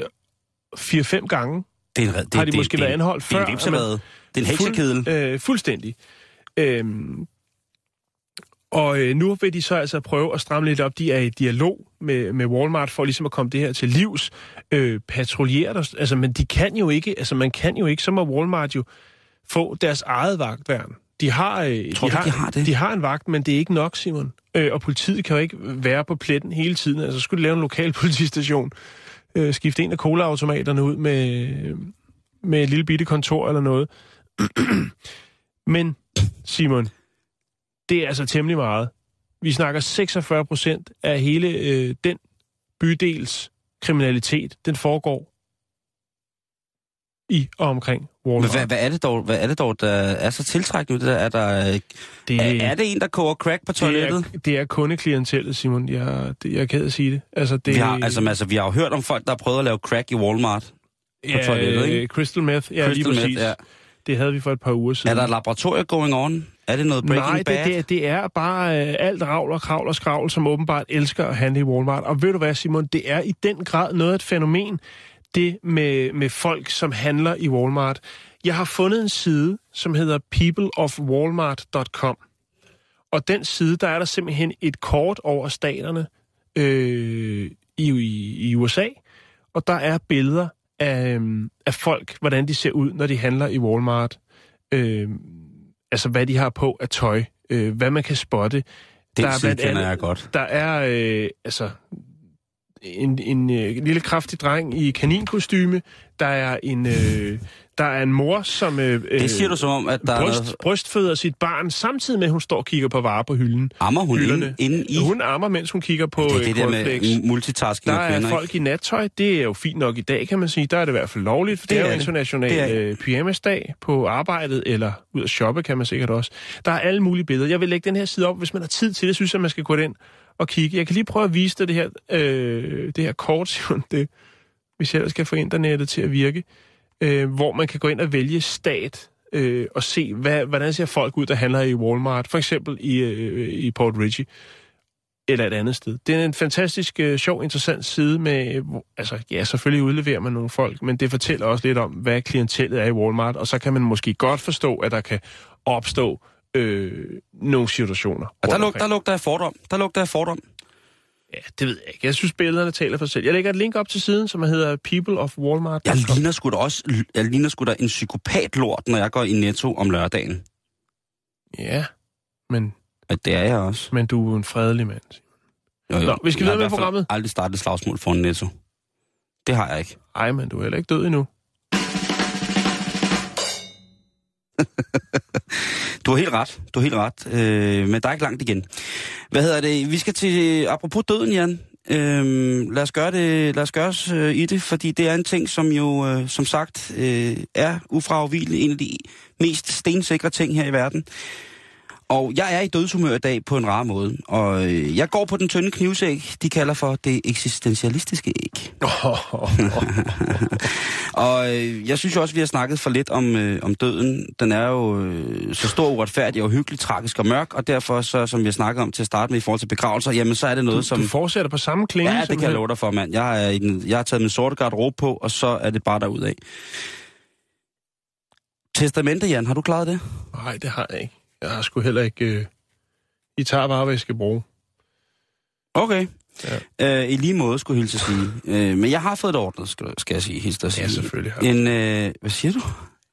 4-5 gange Det er det, har de det, måske det, været anholdt før. Det er en vipservade. Det er en heksekedel. Øh, fuldstændig. Øhm, og øh, nu vil de så altså prøve at stramme lidt op. De er i dialog med, med Walmart for ligesom at komme det her til livs. Øh, patruljere der, altså, men de kan jo ikke, altså man kan jo ikke, så må Walmart jo få deres eget vagtværn. De har, øh, Tror de, du, har, de har det? de har en vagt, men det er ikke nok, Simon. Øh, og politiet kan jo ikke være på pletten hele tiden. Altså skulle de lave en lokal politistation, øh, skifte en af colaautomaterne ud med, med et lille bitte kontor eller noget. Men, Simon, det er altså temmelig meget. Vi snakker 46 procent af hele øh, den bydels kriminalitet, den foregår i og omkring Men Walmart. hvad, hvad, er det dog, hvad er det dog, der er så tiltrækkende? Det der? Er, der, det, er, er det en, der koger crack på det, toilettet? er, det er kundeklientellet, Simon. Jeg, det, jeg er ked at sige det. Altså, det Vi har, altså, altså, vi har jo hørt om folk, der har prøvet at lave crack i Walmart. på toilettet, ikke? øh, Crystal meth, ja, Crystal lige meth, præcis. ja. Det havde vi for et par uger siden. Er der et laboratorie going on? Er det noget Breaking Nej, Bad? det, det, det er bare øh, alt ravl og kravl og skravl, som åbenbart elsker at handle i Walmart. Og ved du hvad, Simon, det er i den grad noget af et fænomen, det med, med folk, som handler i Walmart. Jeg har fundet en side, som hedder peopleofwalmart.com. Og den side, der er der simpelthen et kort over staterne øh, i, i, i USA. Og der er billeder af, øhm, af folk, hvordan de ser ud, når de handler i Walmart. Øh, altså, hvad de har på af tøj. Øh, hvad man kan spotte. Den der er blandt andet- jeg godt. Der er, øh, altså... en, en øh, lille kraftig dreng i kaninkostyme. Der er en, øh, der er en mor, som øh, Det siger du som om, at der er bryst, noget... brystføder sit barn, samtidig med, at hun står og kigger på varer på hylden. Ammer hun hylderne. inde, inde i... Hun ammer, mens hun kigger på det er øh, det der med multitasking Der er kvinder, folk i nattøj. Det er jo fint nok i dag, kan man sige. Der er det i hvert fald lovligt, for det, Det det er er jo det. international Det er- øh, pyjamasdag på arbejdet, eller ud at shoppe, kan man sikkert også. Der er alle mulige billeder. Jeg vil lægge den her side op, hvis man har tid til det, synes jeg, man skal gå ind at kigge. Jeg kan lige prøve at vise dig det her, øh, det her kort, det, hvis jeg ellers skal få internettet til at virke, øh, hvor man kan gå ind og vælge stat, øh, og se, hvad, hvordan ser folk ud, der handler i Walmart, for eksempel i, øh, i Port Ridge eller et andet sted. Det er en fantastisk, øh, sjov, interessant side med, øh, altså ja, selvfølgelig udleverer man nogle folk, men det fortæller også lidt om, hvad klientellet er i Walmart, og så kan man måske godt forstå, at der kan opstå øh, nogle situationer. Og der, lug, der lugter jeg fordom. Der lugter jeg fordom. Ja, det ved jeg ikke. Jeg synes, billederne taler for sig selv. Jeg lægger et link op til siden, som hedder People of Walmart. Jeg ligner sgu da også jeg ligner sgu da en psykopatlort, når jeg går i Netto om lørdagen. Ja, men, Og det er jeg også. men du er en fredelig mand. Jo, jo. Nå, vi skal Jeg har videre med i hvert fald programmet. aldrig startet slagsmål for en Netto. Det har jeg ikke. Ej, men du er heller ikke død endnu. Du har helt ret. Du har helt ret. Øh, men der er ikke langt igen. Hvad hedder det? Vi skal til... Apropos døden, Jan. Øhm, lad os gøre det, lad os gøre os øh, i det, fordi det er en ting, som jo, øh, som sagt, øh, er ufravigelig en af de mest stensikre ting her i verden. Og jeg er i dødshumør i dag på en rar måde, og øh, jeg går på den tynde knivsæg, de kalder for det eksistentialistiske æg. Og øh, jeg synes jo også, vi har snakket for lidt om, øh, om døden. Den er jo øh, så stor, uretfærdig og hyggelig, tragisk og mørk, og derfor, så, som vi har snakket om til at starte med i forhold til begravelser, jamen så er det noget, som... Du fortsætter på samme klinge? Ja, det kan jeg love dig for, mand. Jeg, er i den, jeg har taget min sorte garderobe på, og så er det bare derudad. Testamente, Jan, har du klaret det? Nej, det har jeg ikke. Jeg har sgu heller ikke... Øh... I tager bare, hvad jeg skal bruge. Okay. Ja. Øh, I lige måde, skulle jeg hilse sige. Øh, men jeg har fået det ordnet, skal, skal jeg sige. Hilse at sige. Ja, selvfølgelig har. En, øh, hvad siger du?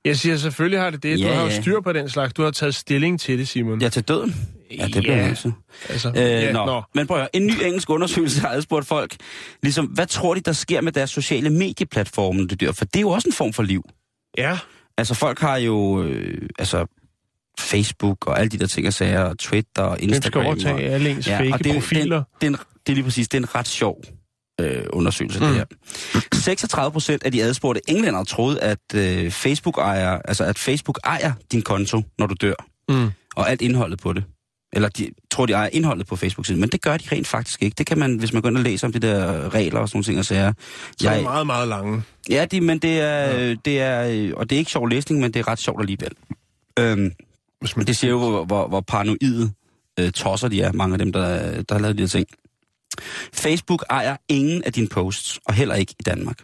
Jeg siger, selvfølgelig har det det. Du Ja, har jo ja. styr på den slags. Du har taget stilling til det, Simon. Ja, til døden? Ja, det bliver Ja. jeg til. Altså, Øh, ja, nå. nå. Men prøv at en ny engelsk undersøgelse har adspurgt folk, ligesom, hvad tror de, der sker med deres sociale medieplatforme, når de dør? For det er jo også en form for liv. Ja, Altså, folk har jo, øh, altså, Facebook og alle de der ting og sager, og Twitter og hvem skal Instagram. overtage alle ens Ja, fake og det, er profiler? Den, det, er en, det er lige præcis, det er en ret sjov øh, undersøgelse, mm. det her. 36 procent af de adspurgte englænder troede, at øh, Facebook ejer, altså at Facebook ejer din konto, når du dør. Mm. Og alt indholdet på det. Eller de tror, de ejer indholdet på Facebook-siden. Men det gør de rent faktisk ikke. Det kan man, hvis man går ind og læser om de der regler og sådan nogle ting og sager. Så er det meget, meget lange. Ja, det, men det er, ja. det er, og det er ikke sjov læsning, men det er ret sjovt alligevel. Øhm, Hvis man det siger jo, hvor, hvor, hvor paranoide øh, tosser de er, mange af dem, der, der har lavet de her ting. Facebook ejer ingen af dine posts, og heller ikke i Danmark.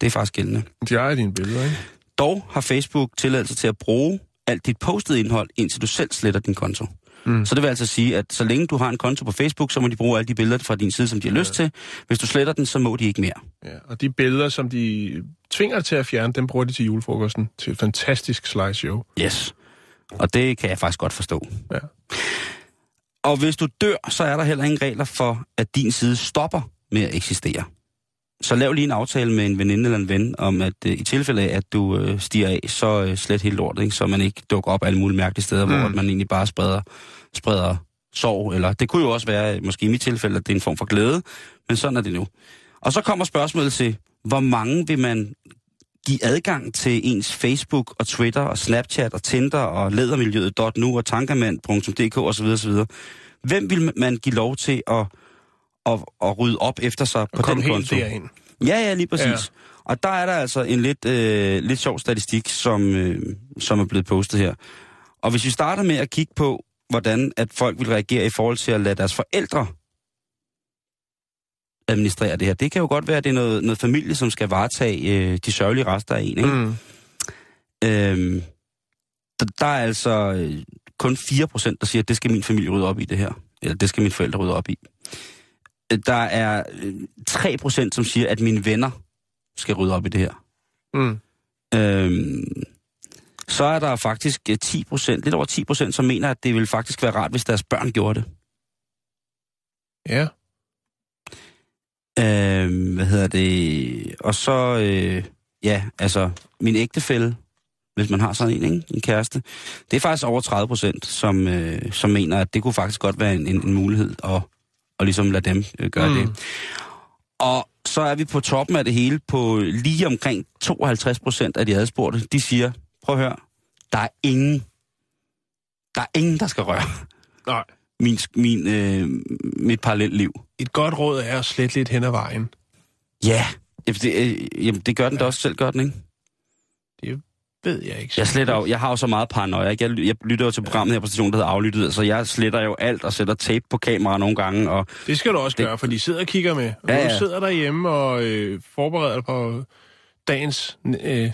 Det er faktisk gældende. De ejer dine billeder, ikke? Dog har Facebook tilladelse til at bruge alt dit postede indhold, indtil du selv sletter din konto. Mm. Så det vil altså sige, at så længe du har en konto på Facebook, så må de bruge alle de billeder fra din side, som de har lyst til. Hvis du sletter den, så må de ikke mere. Ja, og de billeder, som de tvinger dig til at fjerne, dem bruger de til julefrokosten. Til et fantastisk slideshow. Yes. Og det kan jeg faktisk godt forstå. Ja. Og hvis du dør, så er der heller ingen regler for, at din side stopper med at eksistere. Så lav lige en aftale med en veninde eller en ven, om at øh, i tilfælde af, at du øh, stiger af, så øh, slet helt lort, ikke? så man ikke dukker op alle mulige mærkelige steder, mm. hvor man egentlig bare spreder, spreder sorg. Eller det kunne jo også være, måske i mit tilfælde, at det er en form for glæde, men sådan er det nu. Og så kommer spørgsmålet til, hvor mange vil man give adgang til ens Facebook og Twitter og Snapchat og Tinder og ledermiljøet.nu og tankemand.dk osv. osv. Hvem vil man give lov til at, at, at rydde op efter sig Og på kom den konto? derind. Ja, ja, lige præcis. Ja. Og der er der altså en lidt, øh, lidt sjov statistik, som, øh, som er blevet postet her. Og hvis vi starter med at kigge på, hvordan at folk vil reagere i forhold til at lade deres forældre administrere det her. Det kan jo godt være, at det er noget, noget familie, som skal varetage øh, de sørgelige rester af en. Ikke? Mm. Øhm, der, der er altså øh, kun 4%, der siger, at det skal min familie rydde op i det her. Eller det skal mine forældre rydde op i. Øh, Der er øh, 3%, som siger, at mine venner skal rydde op i det her. Mm. Øhm, så er der faktisk øh, 10%, lidt over 10%, som mener, at det vil faktisk være rart, hvis deres børn gjorde det. Ja. Øh, hvad hedder det? Og så, øh, ja, altså, min ægtefælle, hvis man har sådan en, ikke? en kæreste, det er faktisk over 30 procent, som, øh, som mener, at det kunne faktisk godt være en, en, en mulighed at, at ligesom lade dem øh, gøre mm. det. Og så er vi på toppen af det hele på lige omkring 52 procent af de adspurgte. De siger, prøv at høre, der er ingen, der er ingen, der skal røre Nej. Min, min, øh, mit parallelliv. Et godt råd er at slette lidt hen ad vejen. Ja, det, øh, jamen det gør den da også selv, gør den ikke? Det ved jeg ikke. Jeg sletter jo, jeg har jo så meget paranoia, ikke? Jeg, jeg lytter jo til programmet her på stationen, der hedder Aflyttet, så jeg sletter jo alt og sætter tape på kamera nogle gange, og Det skal du også Det- gøre, for de sidder og kigger med. Og Ja, ja, ja. Du sidder derhjemme og øh, forbereder dig på dagens, øh,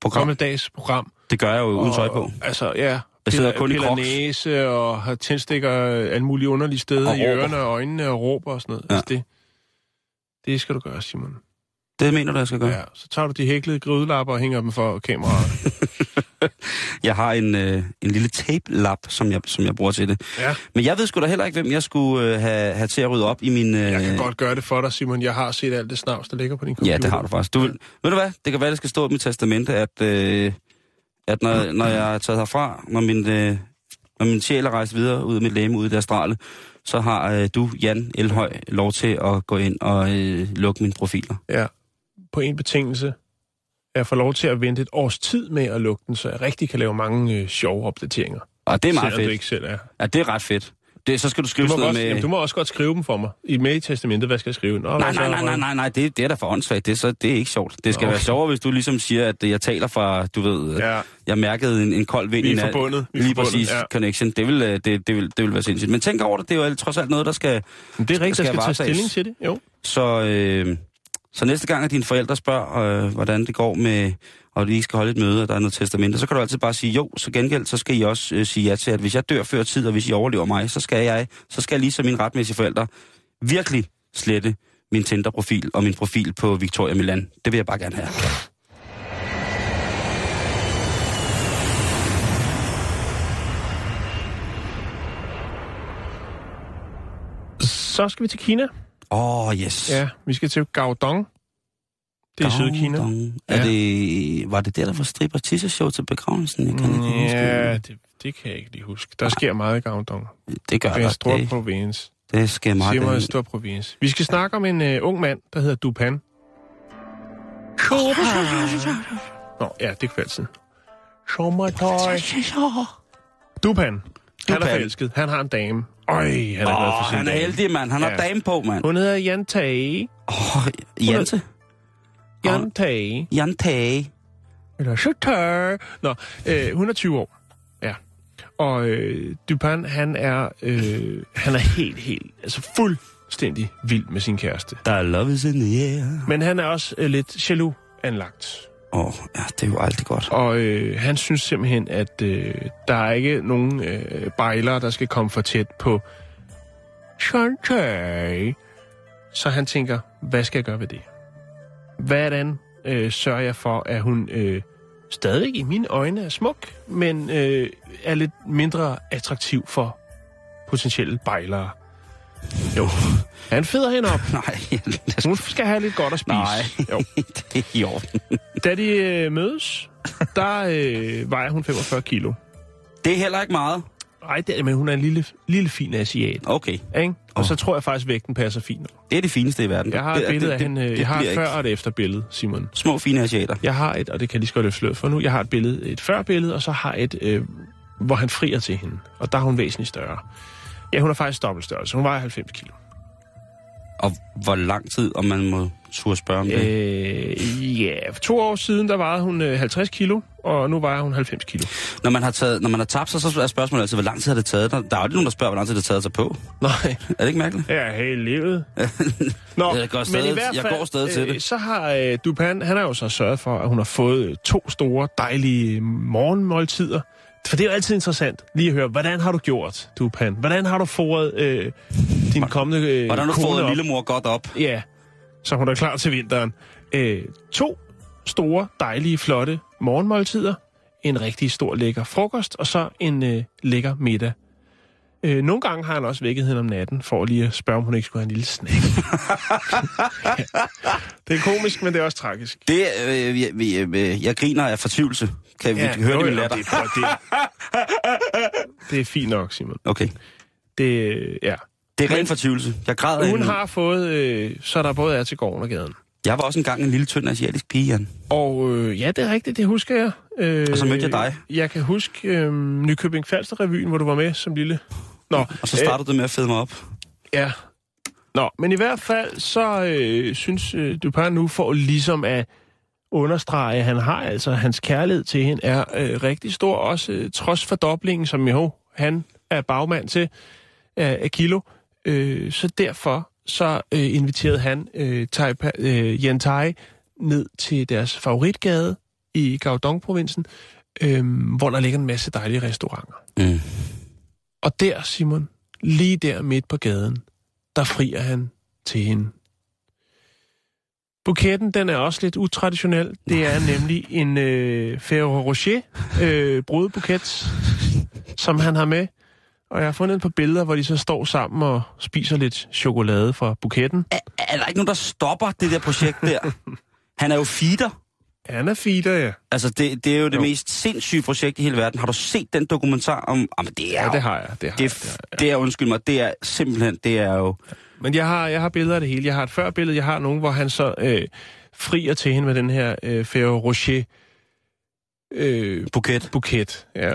program, dags program. det gør jeg jo uden tøj på. Altså, ja. Jeg sidder kun i næse og har tændstikker alle mulige underlige steder Og i råber. ørerne og øjnene og råber og sådan noget. Ja. Altså, det, det skal du gøre, Simon. Det mener du, jeg skal gøre? Ja. Så tager du de hæklede grydelapper og hænger dem for kameraet. Jeg har en, øh, en lille tape-lap, som jeg, som jeg bruger til det. Ja. Men jeg ved sgu da heller ikke, hvem jeg skulle øh, have, have til at rydde op i min... Øh... Jeg kan godt gøre det for dig, Simon. Jeg har set alt det snavs, der ligger på din computer. Ja, det har du faktisk. Du, vil, ved du hvad? Det kan være, det skal stå i mit testamente, at, øh, at når, når jeg er taget herfra, når min, øh, når min sjæl er rejst videre ud af mit læme ud i det astrale, så har øh, du, Jan Elhøj, lov til at gå ind og øh, lukke mine profiler. Ja, på en betingelse. Jeg får lov til at vente et års tid med at lukke den, så jeg rigtig kan lave mange øh, sjove opdateringer. Og det er meget selvom du fedt. ikke selv er. Ja, det er ret fedt. Det, så skal du Du skrive må, sådan godt, med... jamen, du må også godt skrive dem for mig. I med i testamentet, hvad skal jeg skrive? Nå, Nej, nej, nej, nej, nej, nej, det, det er da for åndssvagt. Det, er så, det er ikke sjovt. Det skal Nå. være sjovere, hvis du ligesom siger, at jeg taler fra, du ved, ja. Ja, jeg mærkede en, en kold vind Vi er i nat- forbundet. Vi er Lige forbundet, præcis, ja. connection. Det vil, øh, det, det, vil, det vil være sindssygt. Men tænk over det, det er jo trods alt noget, der skal... men det er rigtigt, der skal skal tage stilling til det. Jo. Så, øh, så næste gang, at dine forældre spørger, øh, hvordan det går med, og de ikke skal holde et møde, og der er noget testamente, så kan du altid bare sige, jo, så gengæld, så skal I også øh, sige ja til, at hvis jeg dør før tid, og hvis I overlever mig, så skal jeg, så skal jeg ligesom mine retmæssige forældre virkelig slette min Tinder-profil og min profil på Victoria Milan. Det vil jeg bare gerne have. Så skal vi til Kina. Åh, oh, yes. Ja, vi skal til Gaodong. Det er i Sydkina. Er Ja. det, var det der, der var strip og tisseshow til begravelsen? Jeg kan ikke huske Ja, det. det, det kan jeg ikke lige huske. Der sker meget i Gaodong. Det gør Det er en der. stor Det, provins. det sker meget. Simon er en stor provins. Vi skal snakke om en uh, ung mand, der hedder Dupan. Nå, ja, det er kvældsen. Sommertøj. Dupan. Han er Dupan. forelsket. Han har en dame. Øj, han er glad for han er heldig, mand. Han har Ja. dame på, mand. Hun hedder Jan Tage. Åh, Jante. Jan Tage. Jan Tage. Eller Shutter. Nå, øh, hun er 20 år. Ja. Og øh, Dupan, han er, øh, han er helt, helt, altså fuldstændig vild med sin kæreste. Der love is in the air. Men han er også øh, lidt jaloux anlagt. Åh, oh, ja, det er jo aldrig godt. Og øh, han synes simpelthen, at øh, der er ikke nogen øh, bejlere, der skal komme for tæt på Shantae. Så han tænker, hvad skal jeg gøre ved det? Hvordan øh, sørger jeg for, at hun øh, stadig i mine øjne er smuk, men øh, er lidt mindre attraktiv for potentielle bejlere? Jo, han feder hende op. Nej, os... Hun skal have lidt godt at spise. Nej, Jo. det er i orden. Da de øh, mødes, der øh, vejer hun 45 kilo. Det er heller ikke meget. Nej, det er, men hun er en lille, lille fin asiat. Okay, Ikke? Og Åh. så tror jeg faktisk, vægten passer fint. det er det fineste i verden. Jeg har det, et billede af det, hende. Det, Jeg har et før ikke. og et efter billede, Simon. Små, fine asiater. Jeg har et, og det kan lige så godt løfte for nu. Jeg har et billede, et før billede, og så har et, øh, hvor han frier til hende. Og der er hun væsentligt større. Ja, hun er faktisk dobbelt størrelse. Hun vejer 90 kilo. Og hvor lang tid, om man må turde spørge om det? Øh, ja, for to år siden, der vejede hun øh, 50 kilo, og nu vejer hun 90 kilo. Når man har, taget, når man har tabt sig, så er spørgsmålet altid, hvor lang tid har det taget dig? Der er jo aldrig nogen, der spørger, hvor lang tid det har taget sig på. Nej, Er det ikke mærkeligt? Ja, hele livet. Nå, Jeg går stadig- jeg går stadig til det. Så har øh, Dupan, han har jo så sørget for, at hun har fået øh, to store, dejlige morgenmåltider. For det er jo altid interessant lige at høre, hvordan har du gjort, Dupan? Hvordan har du fået øh, din kommende øh, Hvordan har du op? lillemor godt op? Ja, så hun er klar til vinteren. Øh, to store, dejlige, flotte morgenmåltider. En rigtig stor, lækker frokost, og så en øh, lækker middag. Øh, nogle gange har han også vækket hende om natten, for lige at spørge, om hun ikke skulle have en lille snack. det er komisk, men det er også tragisk. Det, øh, jeg, jeg, jeg griner af fortvivlelse. Kan vi høre det med latter? det, er- det, det er fint nok, Simon. Okay. Det, ja. Det er ren Men- fortvivlelse. Jeg græder Hun har fået, øh, så der både er til gården og gaden. Jeg var også engang en lille tynd asiatisk pige, Jan. Og øh, ja, det er rigtigt, det husker jeg. Øh, Og så mødte jeg dig. Jeg kan huske øh, Nykøbing Falster-revyen, hvor du var med som lille. Nå, Og så startede du med at fede mig op. Øh, ja. Nå, men i hvert fald, så øh, synes øh, Dupin nu for ligesom at understrege, at han har altså, hans kærlighed til hende er øh, rigtig stor, også øh, trods fordoblingen, som jo han er bagmand til af, af Kilo. Øh, så derfor så øh, inviterede han øh, tai, øh, Yan Tai ned til deres favoritgade i Gaodong-provincen, øh, hvor der ligger en masse dejlige restauranter. Mm. Og der, Simon, lige der midt på gaden, der frier han til hende. Buketten, den er også lidt utraditionel. Det er nemlig en øh, Ferrero Rocher øh, brudebuket, som han har med. Og jeg har fundet et par billeder, hvor de så står sammen og spiser lidt chokolade fra buketten. Er, er der ikke nogen, der stopper det der projekt der? Han er jo feeder. Er feeder, ja. Altså, det, det er jo det Jo. mest sindssyge projekt i hele verden. Har du set den dokumentar om... Jamen, det er Ja, jo... det har jeg. Det har Det jeg, det har jeg. det er, undskyld mig, det er simpelthen, det er jo... Men jeg har, jeg har billeder af det hele. Jeg har et førbillede, jeg har nogen, hvor han så øh, frier til hende med den her øh, Ferrero Rocher øh, Buket. buket. Ja.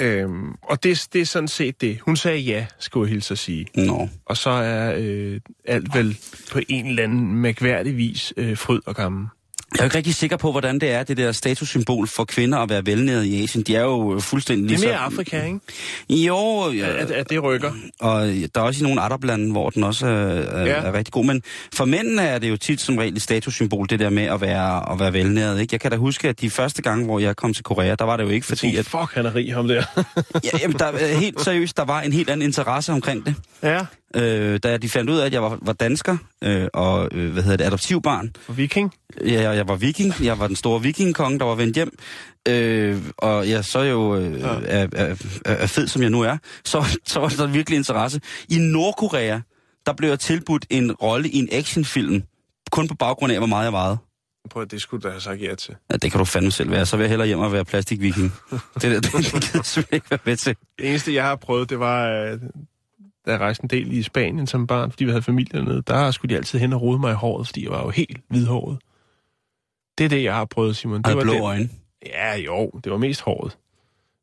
Øhm, og det, det er sådan set det. Hun sagde ja, skulle jeg hilse at sige. Nå. Og så er øh, alt vel på en eller anden mærkværdig vis øh, fryd og gammel. Jeg er jo ikke rigtig sikker på, hvordan det er, det der statussymbol for kvinder at være velnæret i Asien. De er jo fuldstændig Det lige er mere Afrika, ikke? Jo, ja, At, at det rykker. og der er også i nogle arablande, hvor den også er, Ja. er rigtig god. Men for mændene er det jo tit som regel et statussymbol, det der med at være, at være velnæret. Ikke? Jeg kan da huske, at de første gange, hvor jeg kom til Korea, der var det jo ikke fordi, at... fuck, han er rig, ham der. Ja, jamen, der, er helt seriøst, der var en helt anden interesse omkring det. ja, Øh, da de fandt ud af, at jeg var, var dansker øh, og øh, hvad hedder det, adoptivbarn. for viking. Ja, jeg, jeg var viking. Jeg var den store vikingkonge, der var vendt hjem. Øh, og jeg så jo øh, Ja. er, er, fed, som jeg nu er. Så, så var der virkelig interesse. I Nordkorea, der blev jeg tilbudt en rolle i en actionfilm. Kun på baggrund af, hvor meget jeg vejede. Prøv, det skulle du da have sagt ja til. Ja, det kan du fandme selv være. Så vil jeg hellere hjem og være plastikviking. det, det, det jeg simpelthen ikke være med til. Det eneste, jeg har prøvet, det var, øh, da jeg rejste en del i Spanien som barn, fordi vi havde familie dernede, der skulle de altid hen og rode mig i håret, fordi jeg var jo helt hvidhåret. Det er det, jeg har prøvet, Simon. Det Og var blå det. øjne. Ja, jo, det var mest håret.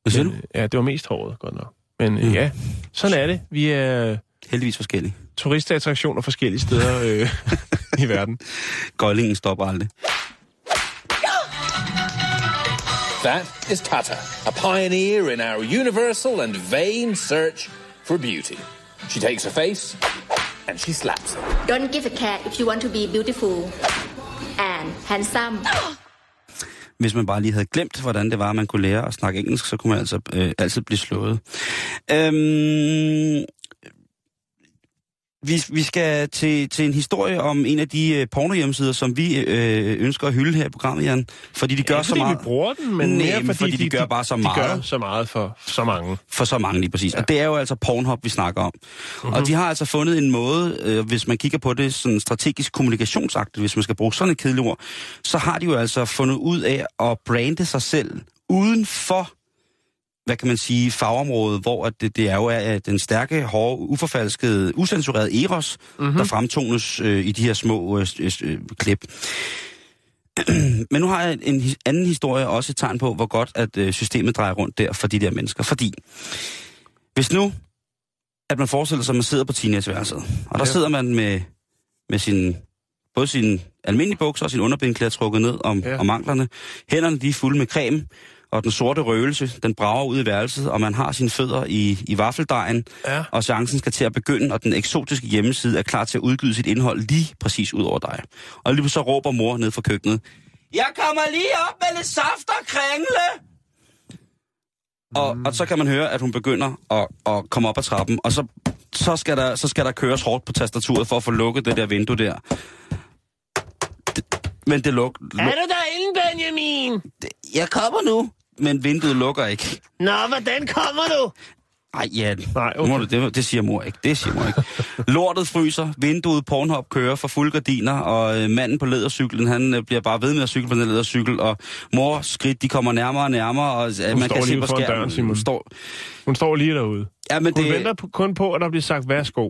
Hvad siger du? Ja, det var mest håret, godt nok. Men Mm. mm. ja, sådan er det. Vi er Heldigvis forskellige. turistattraktioner forskellige steder øh, i verden. Gøjlingen stopper aldrig. That is Tata, a pioneer in our universal and vain search for beauty. She takes a face and she slaps it. Don't give a cat if you want to be beautiful and handsome. Hvis man bare lige havde glemt, hvordan det var, at man kunne lære at snakke engelsk, så kunne man altså øh, altid blive slået. Øhm, vi, vi skal til, til en historie om en af de øh, pornohjemmesider, som vi øh, ønsker at hylde her i programmet, Jan. Fordi de gør Ikke så fordi meget... vi bruger den, men Nej, mere fordi, fordi de gør bare så De meget. gør så meget for så mange. For så mange lige præcis. Ja. Og det er jo altså Pornhub, vi snakker om. Mm-hmm. Og de har altså fundet en måde, øh, hvis man kigger på det sådan strategisk kommunikationsagtigt, hvis man skal bruge sådan et kedeligt ord, så har de jo altså fundet ud af at brande sig selv uden for hvad kan man sige, fagområdet, hvor at det, det er jo er, den stærke, hårde, uforfalskede, usensurerede Eros, mm-hmm. der fremtones øh, i de her små øh, øh, øh, klip. Men nu har jeg en anden historie, også et tegn på, hvor godt at øh, systemet drejer rundt der for de der mennesker. Fordi, hvis nu, at man forestiller sig, at man sidder på teenageværelset, og der Ja. sidder man med, med sin, både sin almindelige bukser og sin underbindklæder trukket ned om, ja. om anklerne. Hænderne de er fulde med creme, og den sorte røgelse, den brager ud i værelset, og man har sine fødder i, i vaffeldejen, Ja. og chancen skal til at begynde, og den eksotiske hjemmeside er klar til at udgyde sit indhold lige præcis ud over dig. Og lige så råber mor ned fra køkkenet, jeg kommer lige op med lidt saft og kringle! Og, og så kan man høre, at hun begynder at, at komme op ad trappen, og så, så, skal der, så skal der køres hårdt på tastaturet for at få lukket det der vindue der. Men det luk, luk, Er du derinde, Benjamin? jeg kommer nu, men vinduet lukker ikke. Nå, hvordan kommer du? Ej, ja, Nej, okay. okay. det, det siger mor ikke. Det siger mor ikke. Lortet fryser, vinduet Pornhub kører for fuld gardiner, og øh, manden på ledercyklen, han øh, bliver bare ved med at cykle på den ledercykel, og mors skridt, de kommer nærmere og nærmere, og øh, man kan se lige på skærmen. døren, Simon. står, Hun står lige derude. ja, men Hun det, venter på, kun på, at der bliver sagt, værsgo.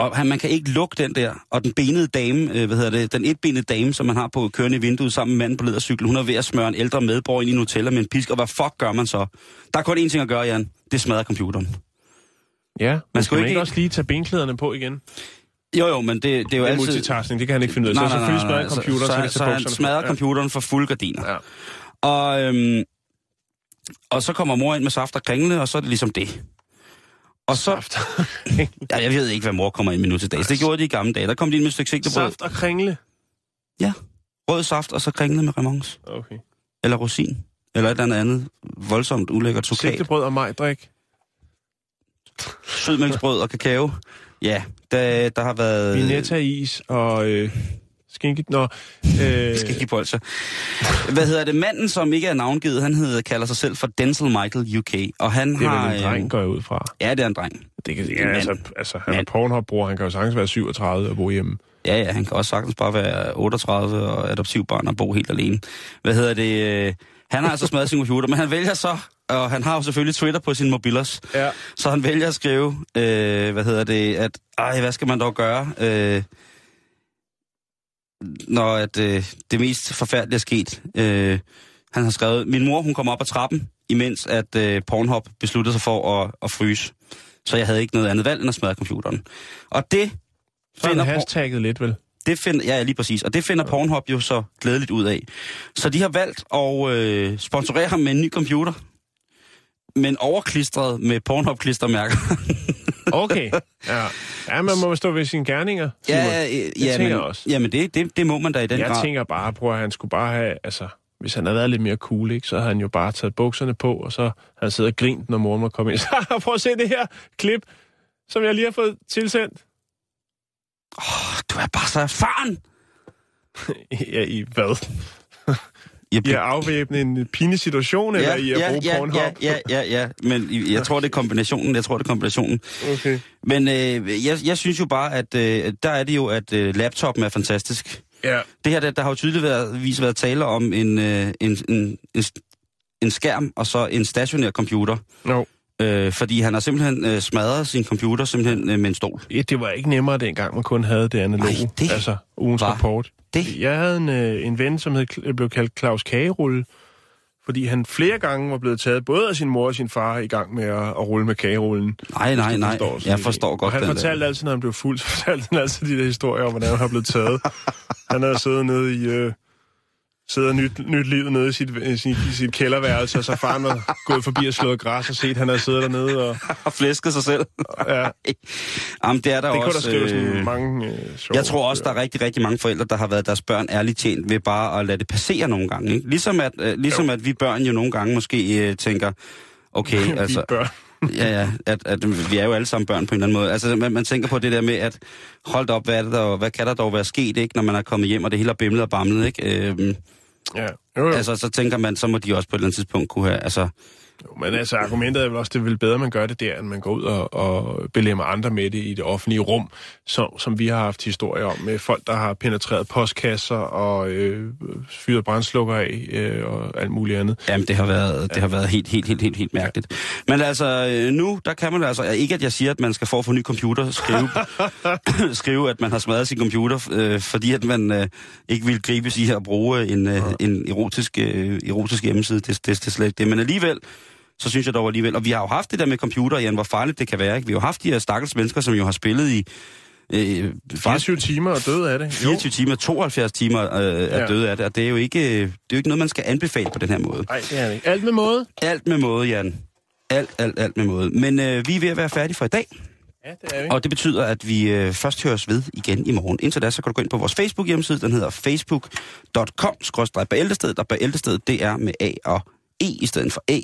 Og han, man kan ikke lukke den der, og den benede dame, øh, hvad hedder det, den etbenede dame, som man har på kørende i vinduet sammen med manden på ledercyklen, hun er ved at smøre en ældre medborger ind i Nutella med en pisk, og hvad fuck gør man så? Der er kun én ting at gøre, Jan. Det smadrer computeren. Ja, man skal skal man ikke- også lige tage benklæderne på igen? Jo, jo, men det, det er jo Det er altid... multitasking, det kan han ikke finde ud af. Så selvfølgelig smadrer computeren, så, så, så, så han smadrer computeren for fulde gardiner. Ja. Og, øhm, og så kommer mor ind med saft og kringle, og så er det ligesom det. Og så... Saft. Ja, jeg ved ikke, hvad mor kommer ind med nu til dags. Det gjorde de i gamle dage. Der kom de ind med et stykke sigtebrød. Saft og kringle. Ja, rød saft, og så kringle med remons. Okay. Eller rosin. Eller et eller andet voldsomt ulækkert sukat. Sigtebrød og majdrik. Sødmælksbrød og kakao. Ja, der, der har været... Vinetta-is og øh, skinke... Nå, øh, ikke bolse. Hvad hedder det? Manden, som ikke er navngivet, han hedder, kalder sig selv for Denzel Michael UK. Og han det er har... vel en dreng, går jeg ud fra. Ja, det er en dreng. Det kan, ja, altså, altså, han er. Pornhub-bror, han kan jo sagtens være 37 og bo hjemme. Ja, ja, han kan også sagtens bare være 38 og adoptivbarn og bo helt alene. Hvad hedder det? øh, Han har altså smadret sin computer, men han vælger så, og han har jo selvfølgelig Twitter på sin mobilers, Ja. så han vælger at skrive, øh, hvad hedder det, at, ej, hvad skal man dog gøre, øh, når at, øh, det mest forfærdelige er sket. Øh, han har skrevet, min mor, hun kom op ad trappen, imens at øh, Pornhub besluttede sig for at, at fryse. Så jeg havde ikke noget andet valg end at smadre computeren. Og det Så Por- hashtagget lidt, vel? det finder, ja, ja, lige præcis. Og det finder Pornhub jo så glædeligt ud af. Så de har valgt at øh, sponsorere ham med en ny computer, men overklistret med Pornhub-klistermærker. Okay. Ja. ja, man må stå ved sine gerninger. Ja, det ja, tænker men, jeg også. Jamen, det, det, det må man da i den Jeg grad. tænker bare på, at han skulle bare have... Altså, hvis han havde været lidt mere cool, ikke, så havde han jo bare taget bukserne på, og så havde han siddet og grint, når moren var kommet ind. Så prøv at se det her klip, som jeg lige har fået tilsendt. Du er bare så erfaren. ja, i hvad? Jeg, I at afvæbne en pinlig situation, eller i at ja, bruge ja, Pornhub? ja, ja, ja, ja, men jeg tror, det er kombinationen. Jeg tror, det er kombinationen. Okay. Men øh, jeg, jeg synes jo bare, at øh, der er det jo, at øh, laptopen er fantastisk. Ja. Det her, der, der har jo vist været tale om en, øh, en, en, en, en skærm og så en stationær computer. No. Øh, fordi han har simpelthen øh, smadret sin computer simpelthen øh, med en stol. Ja, det var ikke nemmere dengang, man kun havde det analoge. Ej, det altså, ugens rapport. det. Jeg havde en, øh, en ven, som hed, blev kaldt Claus Kagerulle, fordi han flere gange var blevet taget, både af sin mor og sin far, i gang med at, at rulle med kagerullen. Nej, nej, nej. sådan Jeg forstår godt Og han den der. fortalte altid, når han blev fuld, så fortalte han altid de der historier om, hvordan han var blevet taget. han havde siddet nede i... Øh, siddet og nyt, nyt livet nede i sit, i sit, sit kælderværelse, og så faren var gået forbi og slået græs og set, at han havde siddet dernede. Og, Har flæsket sig selv. ja, Jamen, det er der det også... kunne der skrive sådan øh, mange øh, sjove Jeg tror også, der er rigtig, rigtig mange forældre, der har været deres børn ærligt tjent ved bare at lade det passere nogle gange. Ikke? Ligesom, at, øh, ligesom at vi børn jo nogle gange måske øh, tænker, okay, Vi altså... børn. ja, ja, at, at vi er jo alle sammen børn på en eller anden måde. Altså, man, man tænker på det der med, at hold da op, hvad, er det der, hvad kan der dog være sket, ikke, når man er kommet hjem, og det hele er bimlet og bamlet, ikke? Øhm, Ja. Jo, jo. altså, så tænker man, så må de også på et eller andet tidspunkt kunne have, altså, men altså, argumentet er vel også, det er vel bedre, at man gør det der, end man går ud og, og belemmer andre med det i det offentlige rum, som, som vi har haft historier om, med folk, der har penetreret postkasser og øh, fyret brændslukker af øh, og alt muligt andet. Jamen, det har været, det har været helt, helt, helt, helt, helt mærkeligt. Men altså, øh, nu, der kan man altså, ikke at jeg siger, at man skal for at få ny computer, skrive, skrive at man har smadret sin computer, øh, fordi at man øh, ikke vil gribes i at bruge en, øh, en erotisk, øh, erotisk hjemmeside. Det, det, det er slet ikke det. Men alligevel, så synes jeg dog alligevel, og vi har jo haft det der med computer, Jan, hvor farligt det kan være. Ikke? Vi har jo haft de her stakkels mennesker, som jo har spillet i øh, faktisk 24 timer og døde af det. 24 timer, 72 timer øh, er Ja. døde af det, og det er, jo ikke, det er jo ikke noget, man skal anbefale på den her måde. Nej, det er det ikke. Alt med måde. Alt med måde, Jan. Alt, alt, alt med måde. Men øh, vi er ved at være færdige for i dag, Ja, det er vi. og det betyder, at vi øh, først høres ved igen i morgen. Indtil da, så kan du gå ind på vores Facebook-hjemmeside, den hedder facebook.com-bæltestedet, og bæltestedet, det er med A og E i stedet for A.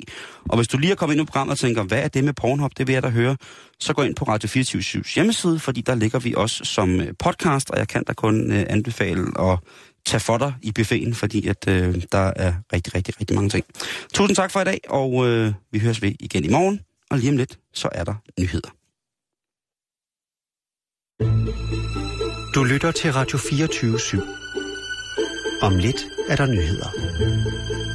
Og hvis du lige er kommet ind i programmet og tænker, hvad er det med Pornhub, det vil jeg da høre, så gå ind på Radio 24 hjemmeside, fordi der ligger vi også som øh, podcast, og jeg kan da kun øh, anbefale at tage for dig i buffeten, fordi at øh, der er rigtig, rigtig, rigtig mange ting. Tusind tak for i dag, og øh, vi høres ved igen i morgen. og lige om lidt, så er der nyheder. Du lytter til Radio 24 /7. Om lidt er der nyheder.